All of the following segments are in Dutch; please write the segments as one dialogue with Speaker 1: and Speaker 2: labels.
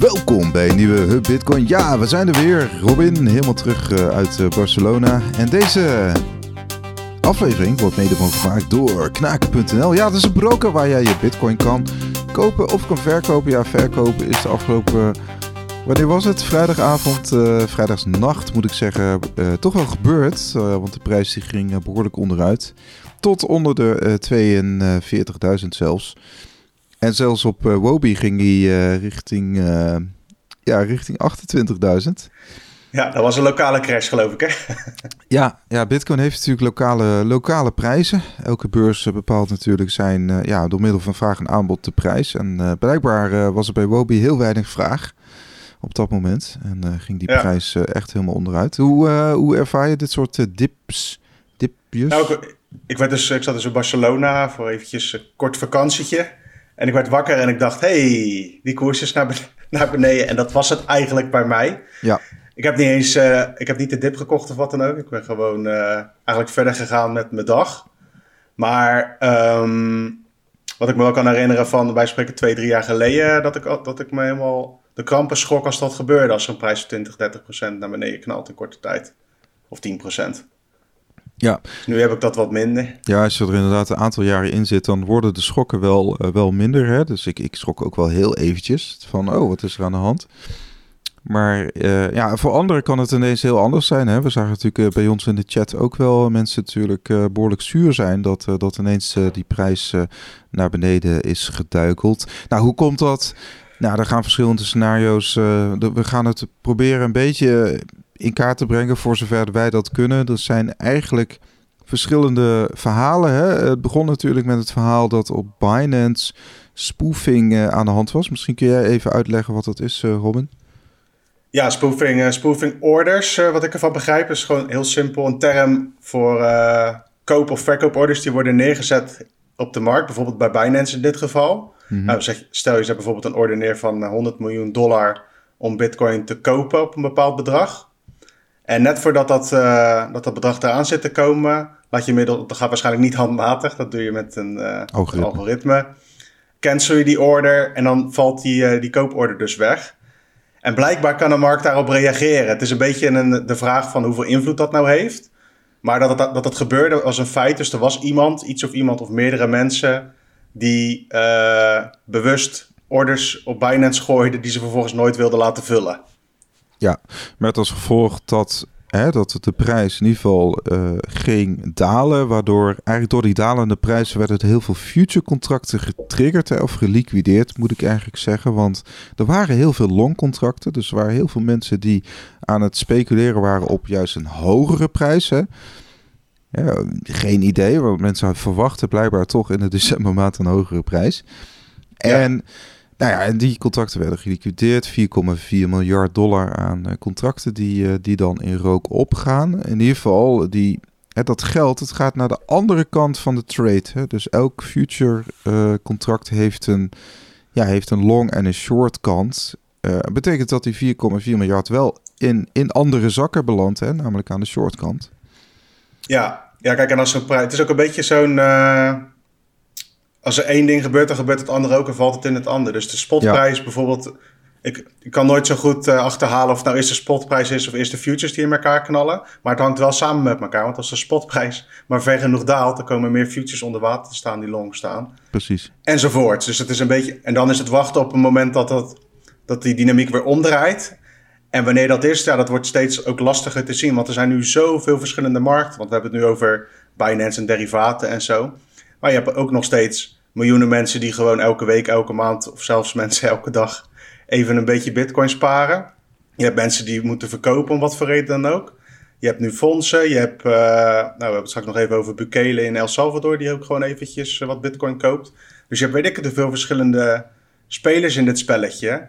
Speaker 1: Welkom bij een nieuwe Hub Bitcoin. Ja, we zijn er weer. Robin, helemaal terug uh, uit uh, Barcelona. En deze aflevering wordt mede gemaakt door knaken.nl. Ja, dat is een broker waar jij je Bitcoin kan kopen of kan verkopen. Ja, verkopen is de afgelopen. Wanneer was het? Vrijdagavond, uh, vrijdagsnacht moet ik zeggen, toch wel gebeurd. want de prijs die ging behoorlijk onderuit. Tot onder de 42.000 zelfs. En zelfs op uh, Wobi ging hij uh, richting, uh, ja, richting 28.000.
Speaker 2: Ja, dat was een lokale crash, geloof ik, hè?
Speaker 1: ja, ja, Bitcoin heeft natuurlijk lokale, lokale prijzen. Elke beurs bepaalt natuurlijk zijn, ja, door middel van vraag en aanbod de prijs. En blijkbaar was er bij Wobi heel weinig vraag op dat moment. En ging die prijs echt helemaal onderuit. Hoe, hoe ervaar je dit soort dips? dipjes?
Speaker 2: Nou, ik, ik, werd dus, ik zat dus in Barcelona voor eventjes een kort vakantietje. En ik werd wakker en ik dacht, hey, die koers is naar, naar beneden. En dat was het eigenlijk bij mij.
Speaker 1: Ja.
Speaker 2: Ik heb niet eens, uh, ik heb niet de dip gekocht of wat dan ook. Ik ben gewoon uh, eigenlijk verder gegaan met mijn dag. Maar um, wat ik me wel kan herinneren van, wij spreken twee, drie jaar geleden, dat ik, dat ik me helemaal de krampen schrok als dat gebeurde. Als zo'n prijs van 20, 30 procent naar beneden knalt in korte tijd. Of 10 procent.
Speaker 1: Ja.
Speaker 2: Nu heb ik dat wat minder.
Speaker 1: Ja, als je er inderdaad een aantal jaren in zit, dan worden de schokken wel, uh, wel minder. Hè? Dus ik, ik schrok ook wel heel eventjes van, oh, wat is er aan de hand? Maar uh, ja, voor anderen kan het ineens heel anders zijn. Hè? We zagen natuurlijk uh, bij ons in de chat ook wel mensen natuurlijk behoorlijk zuur zijn dat, dat ineens die prijs naar beneden is geduikeld. Nou, hoe komt dat? Nou, er gaan verschillende scenario's. we gaan het proberen een beetje in kaart te brengen voor zover wij dat kunnen. Er zijn eigenlijk verschillende verhalen. Hè? Het begon natuurlijk met het verhaal dat op Binance spoofing uh, aan de hand was. Misschien kun jij even uitleggen wat dat is, uh, Robin?
Speaker 2: Ja, spoofing, uh, spoofing orders, wat ik ervan begrijp, is gewoon heel simpel een term voor koop- of verkooporders die worden neergezet op de markt. Bijvoorbeeld bij Binance in dit geval. Mm nou, zeg, stel je zet bijvoorbeeld een order neer van 100 miljoen dollar om bitcoin te kopen op een bepaald bedrag. En net voordat dat, uh, dat, dat bedrag eraan zit te komen, laat je middel, dat gaat waarschijnlijk niet handmatig, dat doe je met een uh, algoritme. algoritme. Cancel je die order en dan valt die, uh, die kooporder dus weg. En blijkbaar kan de markt daarop reageren. Het is een beetje een, de vraag van hoeveel invloed dat nou heeft. Maar dat het, dat het gebeurde was een feit. Dus er was iemand, iets of iemand of meerdere mensen... die bewust orders op Binance gooiden... die ze vervolgens nooit wilden laten vullen.
Speaker 1: Ja, met als gevolg dat, hè, dat de prijs in ieder geval uh, ging dalen. Waardoor eigenlijk door die dalende prijzen werden er heel veel future contracten getriggerd hè, of geliquideerd, moet ik eigenlijk zeggen. Want er waren heel veel long contracten. Dus er waren heel veel mensen die aan het speculeren waren op juist een hogere prijs. Hè. Ja, geen idee, want mensen verwachten blijkbaar toch in de decembermaand een hogere prijs. En nou ja, en die contracten werden geliquideerd. 4,4 miljard dollar aan uh, contracten die, uh, die dan in rook opgaan. In ieder geval, die, hè, dat geld het gaat naar de andere kant van de trade. Hè. Dus elk future uh, contract heeft een, ja, heeft een long en een short kant. betekent dat die 4,4 miljard wel in, in andere zakken belandt, namelijk aan de short kant.
Speaker 2: Ja, ja kijk, en als zo'n prijs. Het is ook een beetje zo'n als er één ding gebeurt, dan gebeurt het andere ook en valt het in het ander. Dus de spotprijs bijvoorbeeld, ik, ik, kan nooit zo goed uh, achterhalen of het nou eerst de spotprijs is of eerst de futures die in elkaar knallen. Maar het hangt wel samen met elkaar, want als de spotprijs maar ver genoeg daalt, dan komen meer futures onder water te staan die long staan.
Speaker 1: Precies.
Speaker 2: Enzovoort. Dus het is een beetje, en dan is het wachten op een moment dat, dat, dat die dynamiek weer omdraait. En wanneer dat is, ja, dat wordt steeds ook lastiger te zien. Want er zijn nu zoveel verschillende markten. Want we hebben het nu over Binance en derivaten en zo. Maar je hebt ook nog steeds miljoenen mensen die gewoon elke week, elke maand of zelfs mensen elke dag even een beetje bitcoin sparen. Je hebt mensen die moeten verkopen om wat voor reden dan ook. Je hebt nu fondsen, je hebt, uh, nou we hebben het straks nog even over Bukele in El Salvador die ook gewoon eventjes wat bitcoin koopt. Dus je hebt weet ik te veel verschillende spelers in dit spelletje.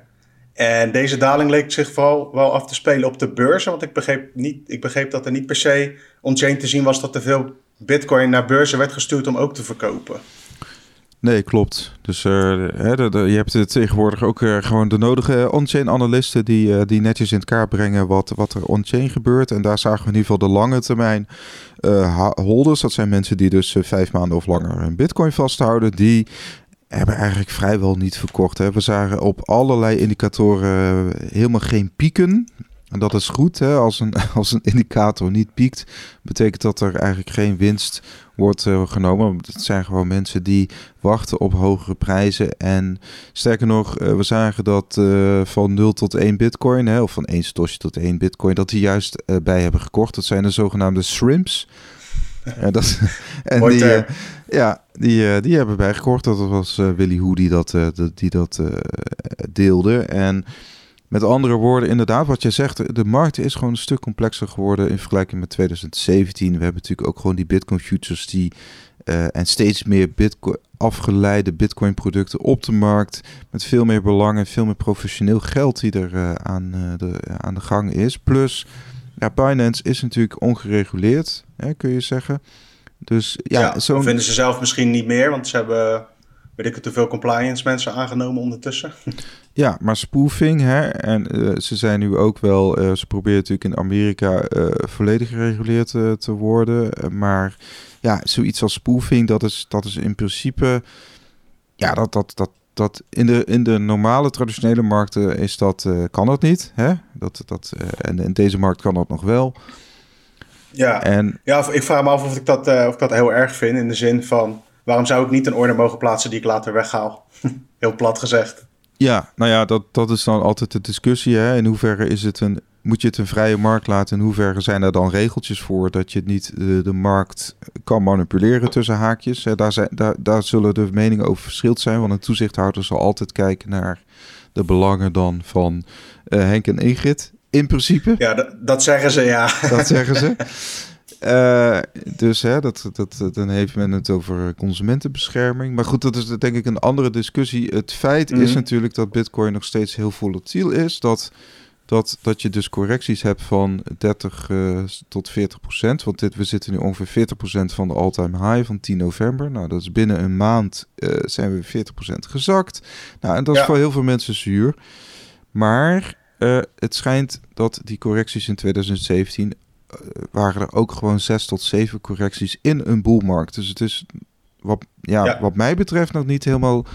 Speaker 2: En deze daling leek zich vooral wel af te spelen op de beurzen. Want ik begreep, niet, ik begreep dat er niet per se on-chain te zien was dat er veel bitcoin naar beurzen werd gestuurd om ook te verkopen.
Speaker 1: Nee, klopt. Dus uh, hè, je hebt tegenwoordig ook uh, gewoon de nodige on-chain analisten die, uh, die netjes in het kaart brengen wat, wat er on-chain gebeurt. En daar zagen we in ieder geval de lange termijn holders. Dat zijn mensen die dus vijf maanden of langer een bitcoin vasthouden. Die hebben eigenlijk vrijwel niet verkocht. We zagen op allerlei indicatoren helemaal geen pieken. En dat is goed. Hè? Als, een, als een indicator niet piekt, betekent dat er eigenlijk geen winst wordt uh, genomen. Het zijn gewoon mensen die wachten op hogere prijzen. En sterker nog, uh, we zagen dat uh, van 0 tot 1 bitcoin, hè, of van 1 stosje tot 1 bitcoin, dat die juist bij hebben gekocht. Dat zijn de zogenaamde shrimps. En, dat, en die, ja, die, die hebben bijgekocht. Dat was Willy Hoe die dat, die dat deelde. En met andere woorden, inderdaad, wat je zegt, de markt is gewoon een stuk complexer geworden in vergelijking met 2017. We hebben natuurlijk ook gewoon die Bitcoin futures die uh, en steeds meer Bitcoin, afgeleide Bitcoin producten op de markt. Met veel meer belang en veel meer professioneel geld die er uh, aan, uh, de, aan de gang is. Plus, ja, Binance is natuurlijk ongereguleerd, hè, kun je zeggen. Dus ja,
Speaker 2: ja zo vinden ze zelf misschien niet meer, want ze hebben weet ik het, te veel compliance mensen aangenomen ondertussen.
Speaker 1: Ja, maar spoofing, hè, en uh, ze zijn nu ook wel, uh, ze proberen natuurlijk in Amerika uh, volledig gereguleerd te worden. maar ja, zoiets als spoofing, dat is, dat is in principe, ja, dat, dat, dat, dat in de, in de normale traditionele markten is dat, kan dat niet. Hè? Dat, dat, en in deze markt kan dat nog wel.
Speaker 2: Ja, en, ja ik vraag me af of ik, dat, of ik dat heel erg vind in de zin van waarom zou ik niet een order mogen plaatsen die ik later weghaal? Heel plat gezegd.
Speaker 1: Ja, nou ja, dat, dat is dan altijd de discussie. Hè? In hoeverre is het een, moet je het een vrije markt laten? In hoeverre zijn er dan regeltjes voor dat je niet de, de markt kan manipuleren tussen haakjes? Hè? Daar, zijn, daar, daar zullen de meningen over verschild zijn. Want een toezichthouder zal altijd kijken naar de belangen dan van uh, Henk en Ingrid. In principe.
Speaker 2: Ja, dat zeggen ze, ja.
Speaker 1: Dat zeggen ze. Uh, dus hè, dat, dat, dan heeft men het over consumentenbescherming. Maar goed, dat is denk ik een andere discussie. Het feit is mhm. natuurlijk dat Bitcoin nog steeds heel volatiel is. Dat, dat, dat je dus correcties hebt van 30 uh, eh, tot 40 procent. Want dit, we zitten nu ongeveer 40 procent van de all-time high van 10 november. Nou, dat is binnen een maand uh, zijn we 40 procent gezakt. Nou, en dat is voor heel veel mensen zuur. Maar het schijnt dat die correcties in 2017 eh, waren er ook gewoon zes tot zeven correcties in een boelmarkt. Dus het is wat, ja, wat mij betreft nog niet helemaal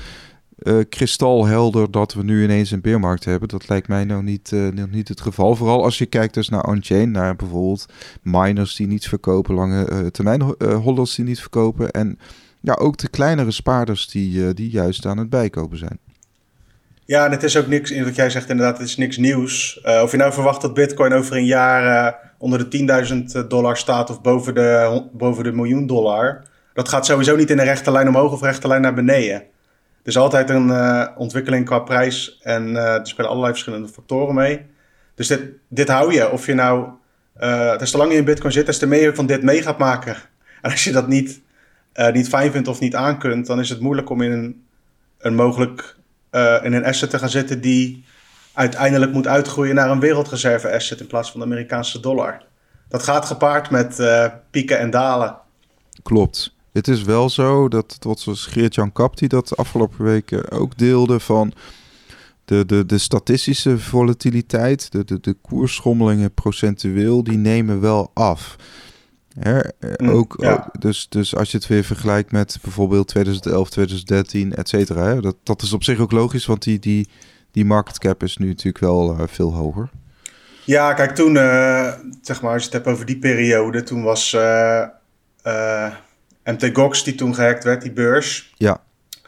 Speaker 1: uh, kristalhelder dat we nu ineens een beermarkt hebben. Dat lijkt mij nou niet, uh, nog niet het geval. Vooral als je kijkt dus naar on-chain, naar bijvoorbeeld miners die niets verkopen, lange uh, termijn holders die niet verkopen. En ja, ook de kleinere spaarders die, die juist aan het bijkopen zijn.
Speaker 2: Ja, en het is ook niks, wat jij zegt inderdaad, het is niks nieuws. of je nou verwacht dat Bitcoin over een jaar onder de 10.000 eh, dollar staat of boven de, boven de miljoen dollar, dat gaat sowieso niet in een rechte lijn omhoog of rechte lijn naar beneden. Er is altijd een ontwikkeling qua prijs en er spelen allerlei verschillende factoren mee. Dus dit, dit hou je. Of je nou, des te langer je in Bitcoin zit, des te meer je van dit mee gaat maken. En als je dat niet, niet fijn vindt of niet aankunt, dan is het moeilijk om in een, een mogelijk in een asset te gaan zitten die uiteindelijk moet uitgroeien naar een wereldreserve asset in plaats van de Amerikaanse dollar. Dat gaat gepaard met uh, pieken en dalen.
Speaker 1: Klopt. Het is wel zo dat, tot zoals Geert-Jan Kap die dat afgelopen weken ook deelde van de, de, de statistische volatiliteit, de, de, de koersschommelingen procentueel, die nemen wel af. Hè? Mm, ook, ook, dus, dus als je het weer vergelijkt met bijvoorbeeld 2011, 2013, et cetera. Dat, dat is op zich ook logisch, want die, die, die market cap is nu natuurlijk wel uh, veel hoger.
Speaker 2: Ja, kijk, toen, uh, zeg maar, als je het hebt over die periode, toen was uh, MT Gox die toen gehackt werd, die beurs.
Speaker 1: Ja.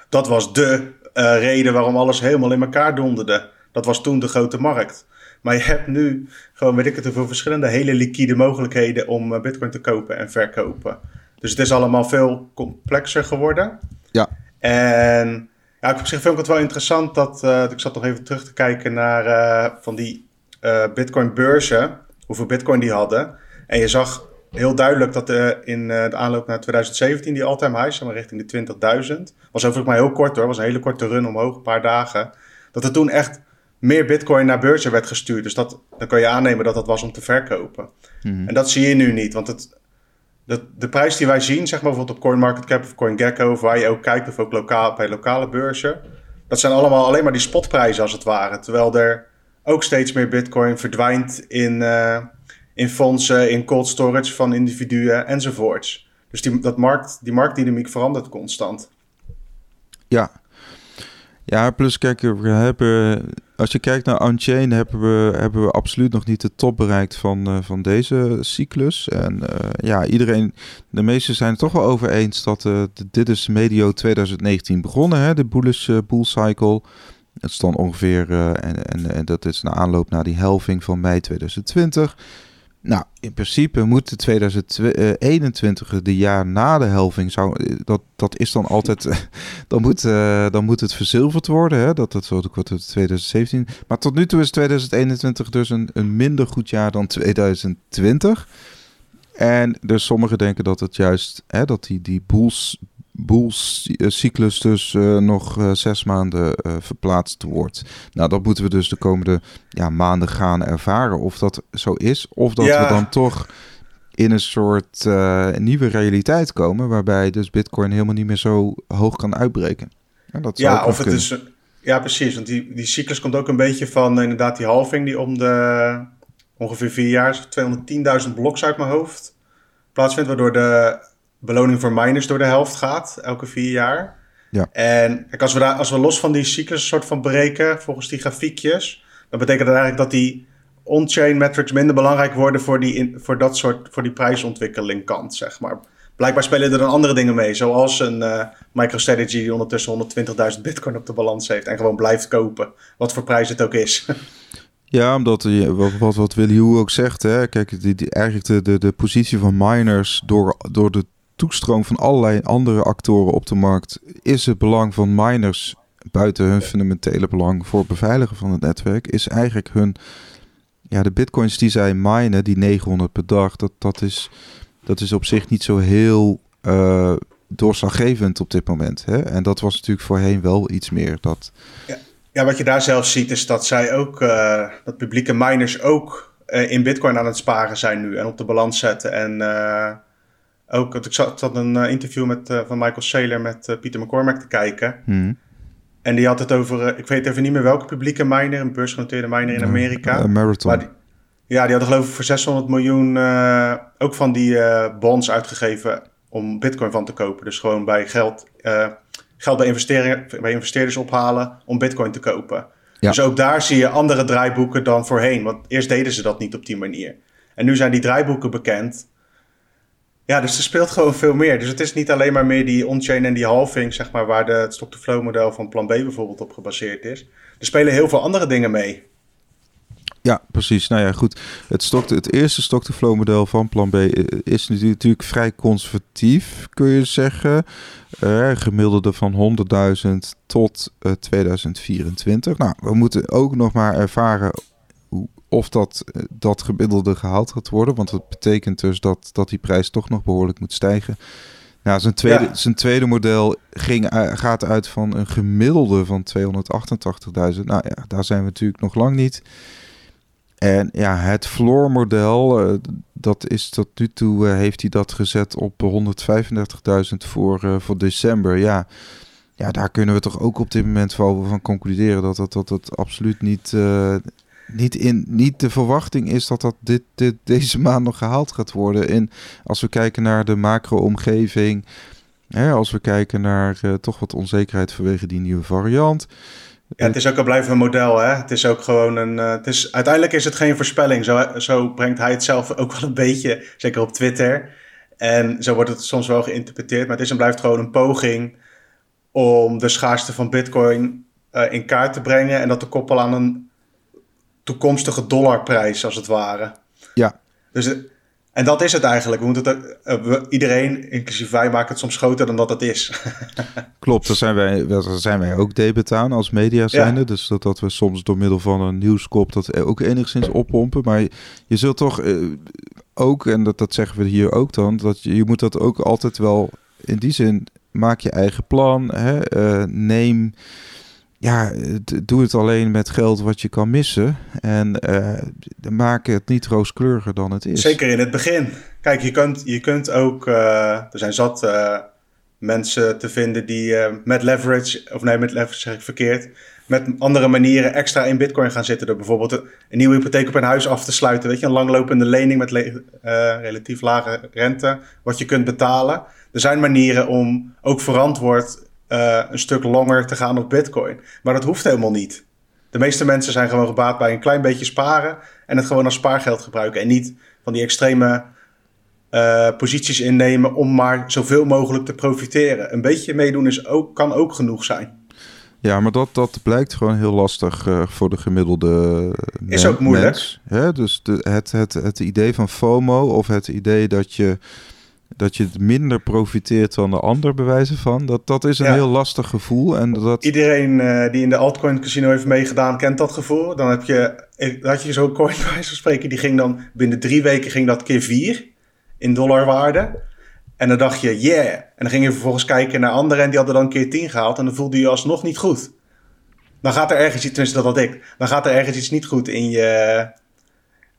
Speaker 2: Dat was de reden waarom alles helemaal in elkaar donderde. Dat was toen de grote markt. Maar je hebt nu gewoon, weet ik het, veel verschillende hele liquide mogelijkheden om Bitcoin te kopen en verkopen. Dus het is allemaal veel complexer geworden.
Speaker 1: Ja.
Speaker 2: En ja, op zich vind ik het wel interessant dat uh, ik zat nog even terug te kijken naar uh, van die uh, Bitcoin beurzen, hoeveel Bitcoin die hadden. En je zag heel duidelijk dat in de aanloop naar 2017 die all-time high, zeg maar richting de 20.000, was overigens maar heel kort hoor, was een hele korte run omhoog, een paar dagen. Dat er toen echt meer Bitcoin naar beurzen werd gestuurd. Dus dat, dan kan je aannemen dat dat was om te verkopen. Mm En dat zie je nu niet, want het, de, de prijs die wij zien, zeg maar bijvoorbeeld op CoinMarketCap of CoinGecko, of waar je ook kijkt, of ook lokaal, bij lokale beurzen, dat zijn allemaal alleen maar die spotprijzen als het ware. Terwijl er ook steeds meer bitcoin verdwijnt in, uh, in fondsen, in cold storage van individuen enzovoorts. Dus die, dat markt, die marktdynamiek verandert constant.
Speaker 1: Ja, Ja, plus kijk, we hebben, als je kijkt naar Unchained, hebben we, hebben we absoluut nog niet de top bereikt van, uh, van deze cyclus. En uh, ja, iedereen, de meesten zijn het toch wel over eens dat uh, dit is medio 2019 begonnen, hè, de bullish bull cycle. Het dan ongeveer, en, en, en dat is een aanloop naar die helving van mei 2020. Nou, in principe moet 2021, de jaar na de helving, zou, dat, dat is dan altijd, dan moet, dan moet het verzilverd worden. Hè? Dat, dat wordt 2017. Maar tot nu toe is 2021 dus een, een minder goed jaar dan 2020. En dus sommigen denken dat het juist, hè, dat die, die boels, boelscyclus dus uh, nog uh, zes maanden uh, verplaatst wordt. Nou, dat moeten we dus de komende ja, maanden gaan ervaren. Of dat zo is, of dat ja. we dan toch in een soort nieuwe realiteit komen... waarbij dus bitcoin helemaal niet meer zo hoog kan uitbreken.
Speaker 2: Ja, dat ja of het is... Ja, precies. Want die, die cyclus komt ook een beetje van inderdaad die halving... die om de ongeveer vier jaar, 210.000 bloks uit mijn hoofd plaatsvindt... waardoor de beloning voor miners door de helft gaat, elke vier jaar. Ja. En kijk, als we, daar, als we los van die cyclus soort van breken, volgens die grafiekjes, dan betekent dat eigenlijk dat die on-chain metrics minder belangrijk worden voor die, voor dat soort, voor die prijsontwikkeling kant, zeg maar. Blijkbaar spelen er dan andere dingen mee, zoals een uh, MicroStrategy die ondertussen 120.000 bitcoin op de balans heeft en gewoon blijft kopen, wat voor prijs het ook is.
Speaker 1: Ja, omdat wat, wat, wat Willy ook zegt, hè, kijk, die, die, eigenlijk de, de, de positie van miners door, door de toestroom van allerlei andere actoren op de markt is het belang van miners buiten hun fundamentele belang voor het beveiligen van het netwerk, is eigenlijk hun, ja, de bitcoins die zij minen, die 900 per dag, dat, dat, is, dat is op zich niet zo heel uh, doorslaggevend op dit moment. Hè? En dat was natuurlijk voorheen wel iets meer. Dat...
Speaker 2: Ja. wat je daar zelf ziet is dat zij ook, uh, dat publieke miners ook uh, in bitcoin aan het sparen zijn nu en op de balans zetten en ook, ik zat, zat een uh, interview met, uh, van Michael Saylor met uh, Pieter McCormack te kijken.
Speaker 1: Hmm.
Speaker 2: En die had het over, ik weet even niet meer welke publieke miner, een beursgenoteerde miner in Amerika.
Speaker 1: Marathon.
Speaker 2: Die, ja, die hadden geloof ik voor 600 miljoen ook van die bonds uitgegeven om bitcoin van te kopen. Dus gewoon bij geld, geld bij, investeringen, bij investeerders ophalen om bitcoin te kopen. Ja. Dus ook daar zie je andere draaiboeken dan voorheen. Want eerst deden ze dat niet op die manier. En nu zijn die draaiboeken bekend. Ja, dus er speelt gewoon veel meer. Dus het is niet alleen maar meer die on-chain en die halving, zeg maar, waar de, het stock-to-flow model van Plan B bijvoorbeeld op gebaseerd is. Er spelen heel veel andere dingen mee.
Speaker 1: Ja, precies. Nou ja, goed. Het, stock, het eerste stock-to-flow model van Plan B is natuurlijk vrij conservatief, kun je zeggen. Uh, gemiddelde van 100.000 tot uh, eh, 2024. Nou, we moeten ook nog maar ervaren of dat, eh, dat gemiddelde gehaald gaat worden. Want dat betekent dus dat, dat die prijs toch nog behoorlijk moet stijgen. Nou, zijn tweede, zijn tweede model ging, gaat uit van een gemiddelde van 288.000. Nou ja, daar zijn we natuurlijk nog lang niet. En ja, het floor model, uh, dat is tot nu toe, uh, heeft hij dat gezet op 135.000 voor, uh, voor december. Ja. ja, daar kunnen we toch ook op dit moment wel van concluderen dat dat, dat, dat absoluut niet, niet, in, niet de verwachting is dat dat dit, dit, deze maand nog gehaald gaat worden. En als we kijken naar de macro-omgeving, als we kijken naar uh, toch wat onzekerheid vanwege die nieuwe variant.
Speaker 2: Ja, het is ook een blijvend model. Hè? Het is ook gewoon een. Uh, het is, uiteindelijk is het geen voorspelling. Zo, zo brengt hij het zelf ook wel een beetje, zeker op Twitter. En zo wordt het soms wel geïnterpreteerd. Maar het is en blijft gewoon een poging om de schaarste van Bitcoin uh, in kaart te brengen. En dat te koppelen aan een toekomstige dollarprijs, als het ware.
Speaker 1: Ja.
Speaker 2: Dus, eh, en dat is het eigenlijk. We moeten het, uh, we, iedereen, inclusief wij, maken het soms groter dan dat het is.
Speaker 1: Klopt, daar zijn wij, daar zijn wij ook debet aan als media zijnde. Dus dat, dat we soms door middel van een nieuwskop dat ook enigszins oppompen. Maar je, je zult toch uh, ook, en dat, dat zeggen we hier ook dan, dat je, je moet dat ook altijd wel in die zin, maak je eigen plan. Hè? Uh, neem ja, doe het alleen met geld wat je kan missen. En uh, maak het niet rooskleuriger dan het is.
Speaker 2: Zeker in het begin. Kijk, je kunt, je kunt ook... Uh, er zijn zat uh, mensen te vinden die met leverage... Of nee, met leverage zeg ik verkeerd. Met andere manieren extra in bitcoin gaan zitten. Door bijvoorbeeld een, nieuwe hypotheek op een huis af te sluiten. Weet je, een langlopende lening met relatief lage rente. Wat je kunt betalen. Er zijn manieren om ook verantwoord eh, een stuk langer te gaan op Bitcoin. Maar dat hoeft helemaal niet. De meeste mensen zijn gewoon gebaat bij een klein beetje sparen en het gewoon als spaargeld gebruiken. En niet van die extreme uh, posities innemen om maar zoveel mogelijk te profiteren. Een beetje meedoen is ook, kan ook genoeg zijn.
Speaker 1: Ja, maar dat, dat blijkt gewoon heel lastig uh, voor de gemiddelde
Speaker 2: Is ook moeilijk.
Speaker 1: Hè? Dus de, het, het, het idee van FOMO of het idee dat je, dat je minder profiteert dan de ander bewijzen van, dat, dat is een ja. heel lastig gevoel. En dat...
Speaker 2: Iedereen uh, die in de altcoin casino heeft meegedaan, kent dat gevoel. Dan heb je, had je zo'n coin bij spreken, die ging dan binnen drie weken ging dat keer vier in dollarwaarde. En dan dacht je, yeah. En dan ging je vervolgens kijken naar anderen en die hadden dan keer 10 gehaald. En dan voelde je alsnog niet goed. Dan gaat er ergens iets, tenminste dat had ik. Dan gaat er ergens iets niet goed in je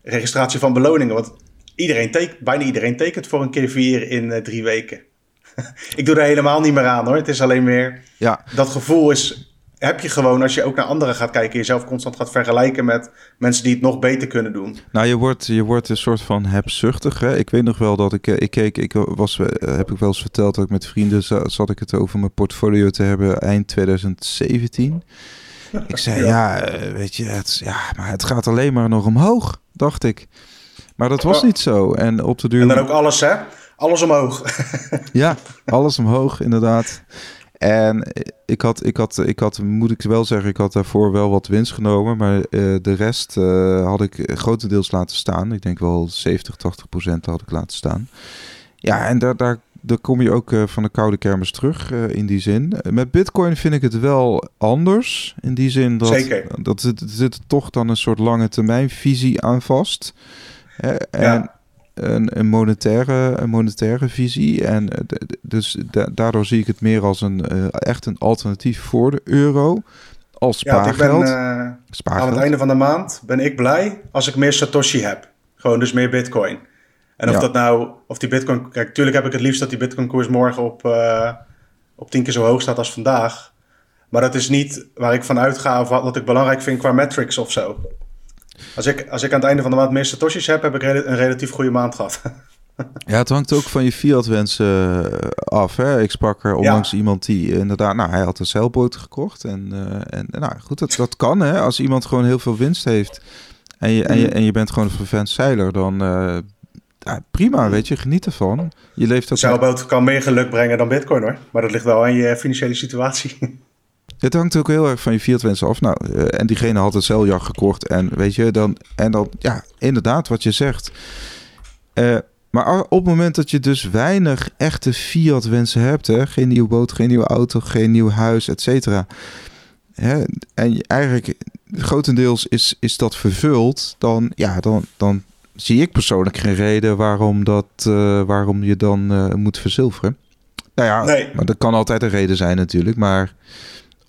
Speaker 2: registratie van beloningen. Want iedereen tekent, bijna iedereen tekent voor een keer 4 in uh, drie weken. ik doe er helemaal niet meer aan hoor. Het is alleen meer,
Speaker 1: ja.
Speaker 2: dat gevoel is heb je gewoon, als je ook naar anderen gaat kijken, jezelf constant gaat vergelijken met mensen die het nog beter kunnen doen.
Speaker 1: Nou, je wordt, je wordt een soort van hebzuchtig. Hè? Ik weet nog wel dat ik, eh, ik keek, ik was, eh, heb ik wel eens verteld dat ik met vrienden zat ik het over mijn portfolio te hebben eind 2017. Ik zei, ja, ja eh, weet je, het, ja, maar het gaat alleen maar nog omhoog, dacht ik. Maar dat was niet zo. En op de duur.
Speaker 2: En dan ook alles, hè? Alles omhoog.
Speaker 1: ja, alles omhoog, inderdaad. En ik had, ik had, ik had, moet ik wel zeggen, ik had daarvoor wel wat winst genomen. Maar uh, de rest uh, had ik grotendeels laten staan. Ik denk wel 70, 80 procent had ik laten staan. Ja, en daar, daar, daar kom je ook uh, van de koude kermis terug in die zin. Met Bitcoin vind ik het wel anders. In die zin dat,
Speaker 2: Zeker.
Speaker 1: dat zit, zit toch dan een soort lange termijn visie aan vast. En een, een, monetaire, een monetaire visie. En dus da daardoor zie ik het meer als een uh, echt een alternatief voor de euro. Als spaargeld.
Speaker 2: Ja, ik ben, uh, spaargeld. Aan het einde van de maand ben ik blij als ik meer Satoshi heb. Gewoon dus meer Bitcoin. En of ja. dat nou, of die Bitcoin. Kijk, tuurlijk heb ik het liefst dat die Bitcoin-koers morgen op, uh, op tien keer zo hoog staat als vandaag. Maar dat is niet waar ik van uitga of wat ik belangrijk vind qua metrics of zo. Als ik, als ik aan het einde van de maand meer satoshis heb, heb ik een relatief goede maand gehad.
Speaker 1: ja, het hangt ook van je fiat wensen af. Hè? Ik sprak er onlangs ja. iemand die inderdaad, nou, hij had een zeilboot gekocht. En, uh, en nou goed, dat, dat kan hè. Als iemand gewoon heel veel winst heeft en je, mm. en je, en je bent gewoon een vervent zeiler, dan uh, ja, prima, weet je, geniet ervan. Je leeft ook...
Speaker 2: Zeilboot kan meer geluk brengen dan bitcoin hoor. Maar dat ligt wel aan je financiële situatie.
Speaker 1: Het hangt ook heel erg van je fiat wensen af. Nou, uh, en diegene had een zeiljacht gekocht. En weet je, dan, en dan, ja, inderdaad, wat je zegt. Uh, maar op het moment dat je dus weinig echte fiat wensen hebt, hè, geen nieuwe boot, geen nieuwe auto, geen nieuw huis, et cetera. En eigenlijk grotendeels is, is dat vervuld, dan, ja, dan, dan zie ik persoonlijk geen reden waarom, dat, uh, waarom je dan moet verzilveren. Nou ja,
Speaker 2: nee.
Speaker 1: maar dat kan altijd een reden zijn natuurlijk, maar...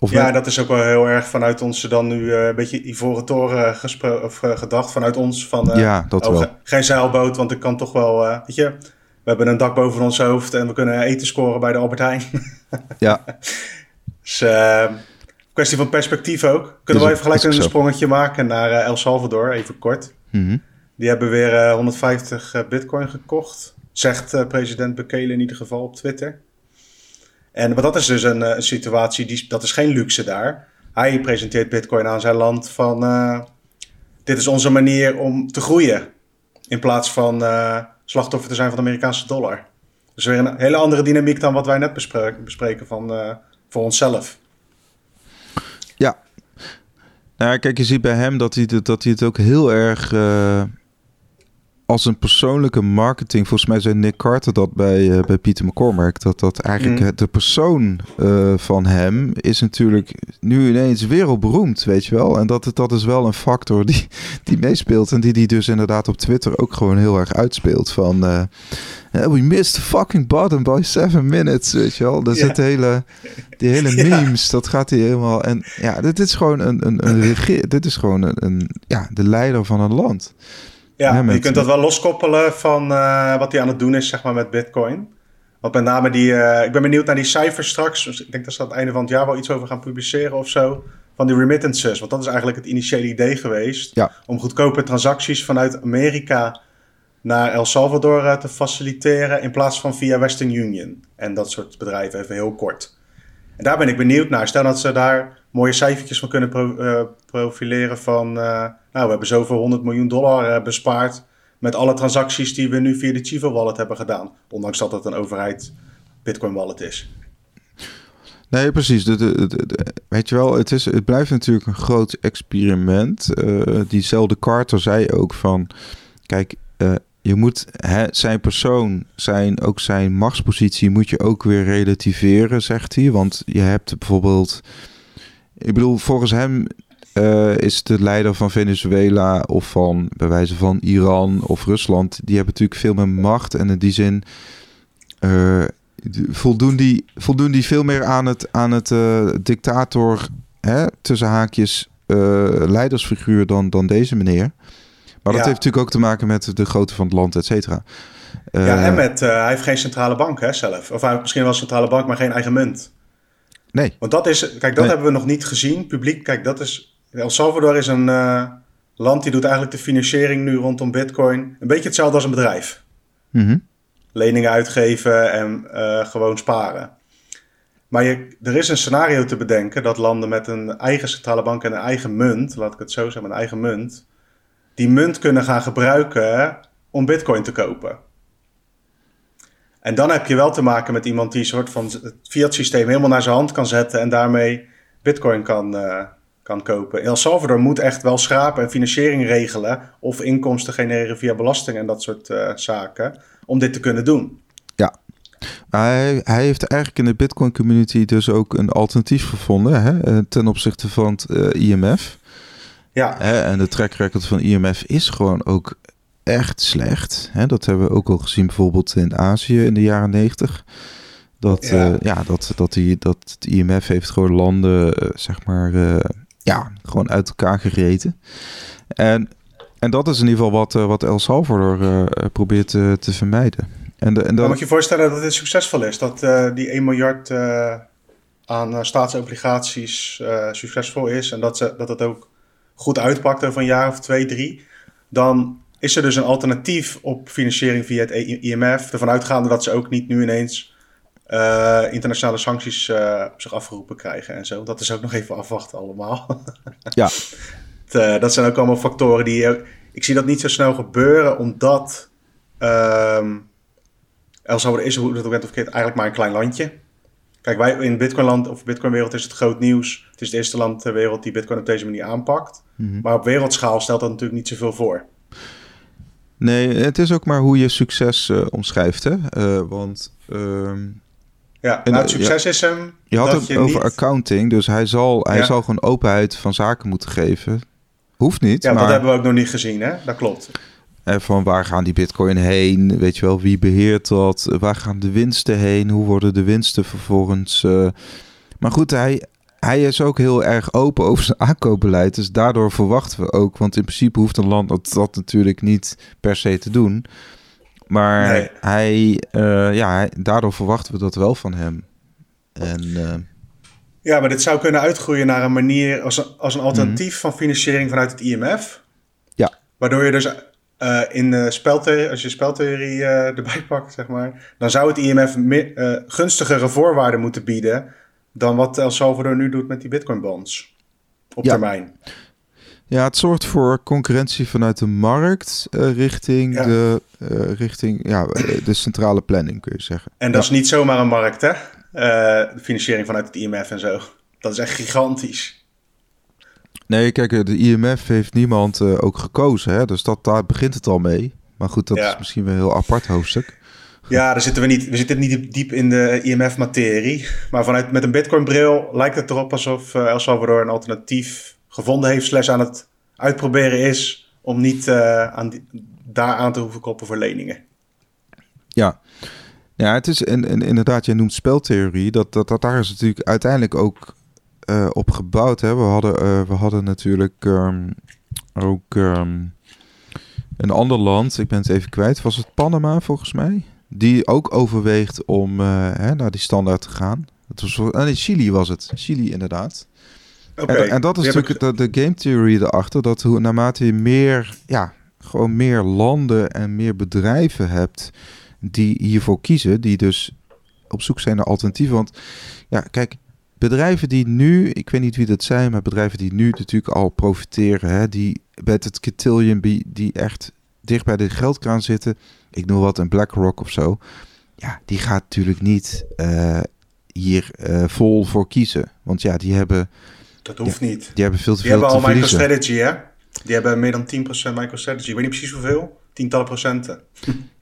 Speaker 2: Of ja, dat is ook wel heel erg vanuit ons dan nu uh, een beetje Ivoren Toren of, uh, gedacht. Vanuit ons van uh,
Speaker 1: ja, dat oh, wel.
Speaker 2: geen zeilboot, want ik kan toch wel, weet je, we hebben een dak boven ons hoofd en we kunnen eten scoren bij de Albert Heijn.
Speaker 1: ja.
Speaker 2: Dus kwestie van perspectief ook. Kunnen we even gelijk een sprongetje maken naar El Salvador, even kort.
Speaker 1: Mm -hmm.
Speaker 2: Die hebben weer 150 bitcoin gekocht, zegt president Bukele in ieder geval op Twitter. En maar dat is dus een, een, situatie, die, dat is geen luxe daar. Hij presenteert Bitcoin aan zijn land van: uh, dit is onze manier om te groeien. In plaats van uh, slachtoffer te zijn van de Amerikaanse dollar. Dus weer een hele andere dynamiek dan wat wij net bespreken, bespreken van, voor onszelf.
Speaker 1: Ja. Nou, kijk, je ziet bij hem dat hij, dat hij het ook heel erg als een persoonlijke marketing, volgens mij zei Nick Carter dat bij, uh, bij Peter McCormack, dat dat eigenlijk mm. de persoon uh, van hem is natuurlijk nu ineens wereldberoemd, weet je wel. En dat, dat is wel een factor die, die meespeelt en die die dus inderdaad op Twitter ook gewoon heel erg uitspeelt van... Uh, we missed the fucking bottom by seven minutes, weet je wel. Dat
Speaker 2: ja.
Speaker 1: zit de hele, die hele memes, ja. dat gaat hij helemaal... En ja, dit is gewoon een, een, een regeer, dit is gewoon een, een, ja, de leider van een land.
Speaker 2: Ja, je kunt dat wel loskoppelen van uh, wat hij aan het doen is, zeg maar, met Bitcoin. Want met name die, uh, ik ben benieuwd naar die cijfers straks. Dus ik denk dat ze aan het einde van het jaar wel iets over gaan publiceren of zo. Van die remittances. Want dat is eigenlijk het initiële idee geweest.
Speaker 1: Ja.
Speaker 2: Om goedkope transacties vanuit Amerika naar El Salvador uh, te faciliteren. In plaats van via Western Union. En dat soort bedrijven, even heel kort. En daar ben ik benieuwd naar. Stel dat ze daar mooie cijfertjes van kunnen profileren van... nou, we hebben zoveel 100 miljoen dollar bespaard met alle transacties die we nu via de Chivo wallet hebben gedaan. Ondanks dat het een overheid Bitcoin wallet is.
Speaker 1: Nee, precies. De, weet je wel, het, is, het blijft natuurlijk een groot experiment. Uh, diezelfde Carter zei ook van... Kijk, uh, je moet hè, zijn persoon, zijn, ook zijn machtspositie... moet je ook weer relativeren, zegt hij. Want je hebt bijvoorbeeld... Ik bedoel, volgens hem uh, is de leider van Venezuela of van bij wijze van Iran of Rusland, die hebben natuurlijk veel meer macht en in die zin uh, voldoen, die, voldoen die veel meer aan het, aan het uh, dictator, hè, tussen haakjes, leidersfiguur dan, dan deze meneer. Maar dat heeft natuurlijk ook te maken met de grootte van het land, et cetera.
Speaker 2: ja, en met, hij heeft geen centrale bank hè, zelf. Of hij heeft misschien wel een centrale bank, maar geen eigen munt.
Speaker 1: Nee.
Speaker 2: Want dat is, kijk, dat hebben we nog niet gezien. Publiek, kijk, dat is El Salvador is een uh, land die doet eigenlijk de financiering nu rondom Bitcoin. Een beetje hetzelfde als een bedrijf.
Speaker 1: Mm
Speaker 2: Leningen uitgeven en uh, gewoon sparen. Maar je, er is een scenario te bedenken dat landen met een eigen centrale bank en een eigen munt, laat ik het zo zeggen, een eigen munt, die munt kunnen gaan gebruiken om Bitcoin te kopen. En dan heb je wel te maken met iemand die een soort van het fiat systeem helemaal naar zijn hand kan zetten en daarmee Bitcoin kan, uh, kan kopen. El Salvador moet echt wel schrapen en financiering regelen of inkomsten genereren via belasting en dat soort uh, zaken om dit te kunnen doen.
Speaker 1: Ja, hij, hij heeft eigenlijk in de Bitcoin community dus ook een alternatief gevonden hè, eh, ten opzichte van het uh, eh, IMF.
Speaker 2: Ja.
Speaker 1: Hè, en de track record van IMF is gewoon ook echt slecht. Hè, dat hebben we ook al gezien bijvoorbeeld in Azië in de jaren 90. Dat, ja. Uh, ja, dat, dat, die, dat het IMF heeft gewoon landen, uh, zeg maar, uh, ja, gewoon uit elkaar gereten. En, en dat is in ieder geval wat, uh, wat El Salvador uh, probeert te, vermijden. En, de, en
Speaker 2: dan moet je voorstellen dat dit succesvol is. Dat die 1 miljard aan staatsobligaties succesvol is. En dat, ze, dat het ook goed uitpakt over een jaar of twee, drie. Dan is er dus een alternatief op financiering via het IMF. Ervan uitgaande dat ze ook niet nu ineens uh, internationale sancties uh, op zich afgeroepen krijgen en zo. Dat is ook nog even afwachten allemaal.
Speaker 1: ja.
Speaker 2: Het, uh, dat zijn ook allemaal factoren die... Ik zie dat niet zo snel gebeuren, omdat... Um, El Salvador is, hoe dat ook bent of verkeerd, eigenlijk maar een klein landje. Kijk, wij in Bitcoinland of Bitcoinwereld is het groot nieuws. Het is het eerste land ter wereld die Bitcoin op deze manier aanpakt.
Speaker 1: Mm -hmm.
Speaker 2: Maar op wereldschaal stelt dat natuurlijk niet zoveel voor.
Speaker 1: Nee, het is ook maar hoe je succes uh, omschrijft. Hè? Uh, want uh,
Speaker 2: ja, nou, het succes ja, is hem.
Speaker 1: Je had het
Speaker 2: je
Speaker 1: over
Speaker 2: niet...
Speaker 1: accounting, dus hij zal, hij
Speaker 2: Ja.
Speaker 1: zal gewoon openheid van zaken moeten geven. Hoeft niet,
Speaker 2: Ja,
Speaker 1: maar
Speaker 2: dat hebben we ook nog niet gezien, hè? Dat klopt.
Speaker 1: eh, van waar gaan die bitcoin heen? Weet je wel, wie beheert dat? Waar gaan de winsten heen? Hoe worden de winsten vervolgens? eh, Maar goed, hij, hij is ook heel erg open over zijn aankoopbeleid. Dus daardoor verwachten we ook, want in principe hoeft een land dat, dat natuurlijk niet per se te doen. Maar
Speaker 2: Nee.
Speaker 1: hij, eh, ja, hij- daardoor verwachten we dat wel van hem. En eh,
Speaker 2: Ja, maar dit zou kunnen uitgroeien naar een manier als een, als een alternatief van financiering vanuit het IMF.
Speaker 1: Ja.
Speaker 2: Waardoor je dus eh, in de speltheorie, als je speltheorie erbij pakt, zeg maar, dan zou het IMF gunstigere voorwaarden moeten bieden dan wat El Salvador nu doet met die Bitcoin bonds. Op
Speaker 1: Ja.
Speaker 2: termijn.
Speaker 1: Ja, het zorgt voor concurrentie vanuit de markt eh, richting,
Speaker 2: Ja.
Speaker 1: de, eh, richting ja, eh, de centrale planning, kun je zeggen.
Speaker 2: En dat is niet zomaar een markt, hè? Eh, de financiering vanuit het IMF en zo. Dat is echt gigantisch.
Speaker 1: Nee, kijk, eh, de IMF heeft niemand eh, ook gekozen, hè? dus dat, daar begint het al mee. Maar goed, dat
Speaker 2: Ja.
Speaker 1: is misschien wel een heel apart hoofdstuk.
Speaker 2: Ja, daar zitten we niet. We zitten niet diep- in de IMF-materie. Maar vanuit met een Bitcoin-bril lijkt het erop alsof eh, El Salvador een alternatief gevonden heeft, slash aan het uitproberen is om niet eh, aan daar aan te hoeven kloppen voor leningen.
Speaker 1: Ja, ja het is en, inderdaad, jij noemt speltheorie. Dat, dat, dat daar is natuurlijk uiteindelijk ook eh, op gebouwd. Hè? We, hadden, eh, we hadden natuurlijk ehm, ook ehm, een ander land, ik ben het even kwijt. Was het Panama volgens mij? Die ook overweegt om hè, naar die standaard te gaan. Het was, Chili was het. Chili inderdaad. En, en dat is natuurlijk de, de game theory erachter. Dat hoe, naarmate je meer, ja, gewoon meer landen en meer bedrijven hebt die hiervoor kiezen, die dus op zoek zijn naar alternatieven. Want ja, kijk, bedrijven die nu, ik weet niet wie dat zijn, maar bedrijven die nu natuurlijk al profiteren, hè, die met het cotillion, die echt dicht bij de geldkraan zitten, ik noem wat een BlackRock of zo, ja, die gaat natuurlijk niet uh, hier uh, vol voor kiezen. Want ja, die hebben...
Speaker 2: Dat hoeft
Speaker 1: ja,
Speaker 2: niet.
Speaker 1: Die hebben veel te
Speaker 2: die
Speaker 1: veel
Speaker 2: hebben al. MicroStrategy, hè? Die hebben meer dan 10% MicroStrategy. Ik weet niet precies hoeveel. Tientallen procenten.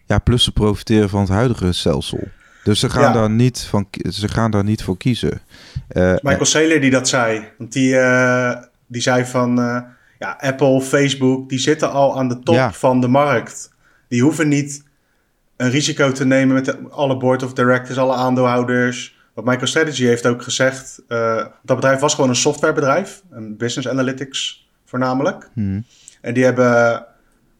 Speaker 1: Ja, plus ze profiteren van het huidige stelsel. Dus ze gaan,
Speaker 2: Ja.
Speaker 1: daar, niet van, ze gaan daar niet voor kiezen. Eh,
Speaker 2: Michael Saylor die dat zei. Want die, eh, die zei van... eh, ja, Apple, Facebook, die zitten al aan de top
Speaker 1: Ja.
Speaker 2: van de markt. Die hoeven niet een risico te nemen met de- alle board of directors, alle aandeelhouders. Wat MicroStrategy heeft ook gezegd... eh, dat bedrijf was gewoon een softwarebedrijf. Een business analytics voornamelijk.
Speaker 1: hmm.
Speaker 2: En die hebben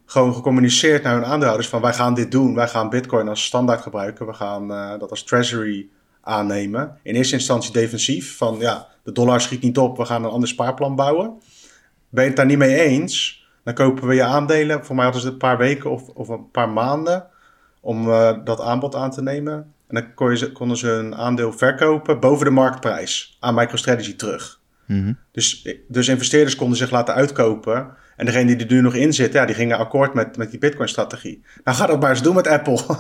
Speaker 2: gewoon gecommuniceerd naar hun aandeelhouders van wij gaan dit doen. Wij gaan Bitcoin als standaard gebruiken. We gaan eh, dat als treasury aannemen. In eerste instantie defensief van ja, de dollar schiet niet op. We gaan een ander spaarplan bouwen. Ben je het daar niet mee eens? Dan kopen we je aandelen. Voor mij hadden ze het een paar weken of, of een paar maanden om eh, dat aanbod aan te nemen. En dan kon je ze, konden ze een aandeel verkopen boven de marktprijs aan MicroStrategy terug.
Speaker 1: Mhm.
Speaker 2: Dus, dus investeerders konden zich laten uitkopen. En degene die er nu nog in zit, ja, die gingen akkoord met, met die Bitcoin-strategie. Nou, ga dat maar eens doen met Apple.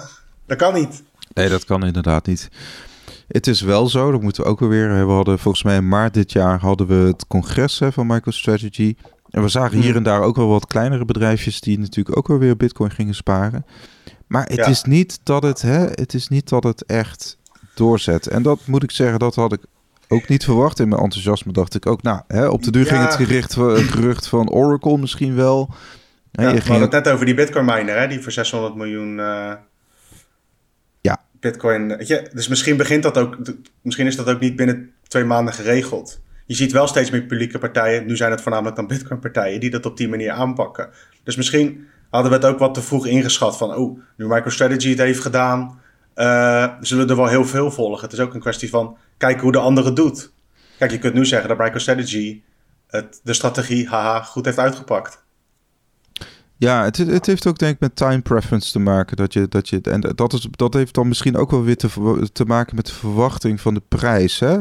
Speaker 2: dat kan niet.
Speaker 1: Nee, dat kan inderdaad niet. Het is wel zo, dat moeten we ook weer. We hadden volgens mij in maart dit jaar hadden we het congres hè, van MicroStrategy. En we zagen hier
Speaker 2: Hmm.
Speaker 1: en daar ook wel wat kleinere bedrijfjes die natuurlijk ook wel weer Bitcoin gingen sparen. Maar het
Speaker 2: Ja.
Speaker 1: is niet dat het, hè, het is niet dat het echt doorzet. En dat moet ik zeggen, dat had ik ook niet verwacht. In mijn enthousiasme dacht ik ook, nou, hè, op de duur ging
Speaker 2: Ja.
Speaker 1: het gericht, gerucht van Oracle misschien wel.
Speaker 2: Ja,
Speaker 1: je
Speaker 2: we
Speaker 1: ging
Speaker 2: hadden het net over die Bitcoin-miner, hè, die voor 600 miljoen eh,
Speaker 1: Ja.
Speaker 2: Bitcoin. Je, dus misschien begint dat ook, misschien is dat ook niet binnen twee maanden geregeld. Je ziet wel steeds meer publieke partijen, nu zijn het voornamelijk dan Bitcoin-partijen, die dat op die manier aanpakken. Dus misschien hadden we het ook wat te vroeg ingeschat van, oh, nu MicroStrategy het heeft gedaan, eh, zullen er wel heel veel volgen. Het is ook een kwestie van kijken hoe de andere het doet. Kijk, je kunt nu zeggen dat MicroStrategy het, de strategie, haha, goed heeft uitgepakt.
Speaker 1: Ja, het, het heeft ook denk ik met time preference te maken. Dat je, dat je, en dat, is, dat heeft dan misschien ook wel weer te, te maken met de verwachting van de prijs. Hè?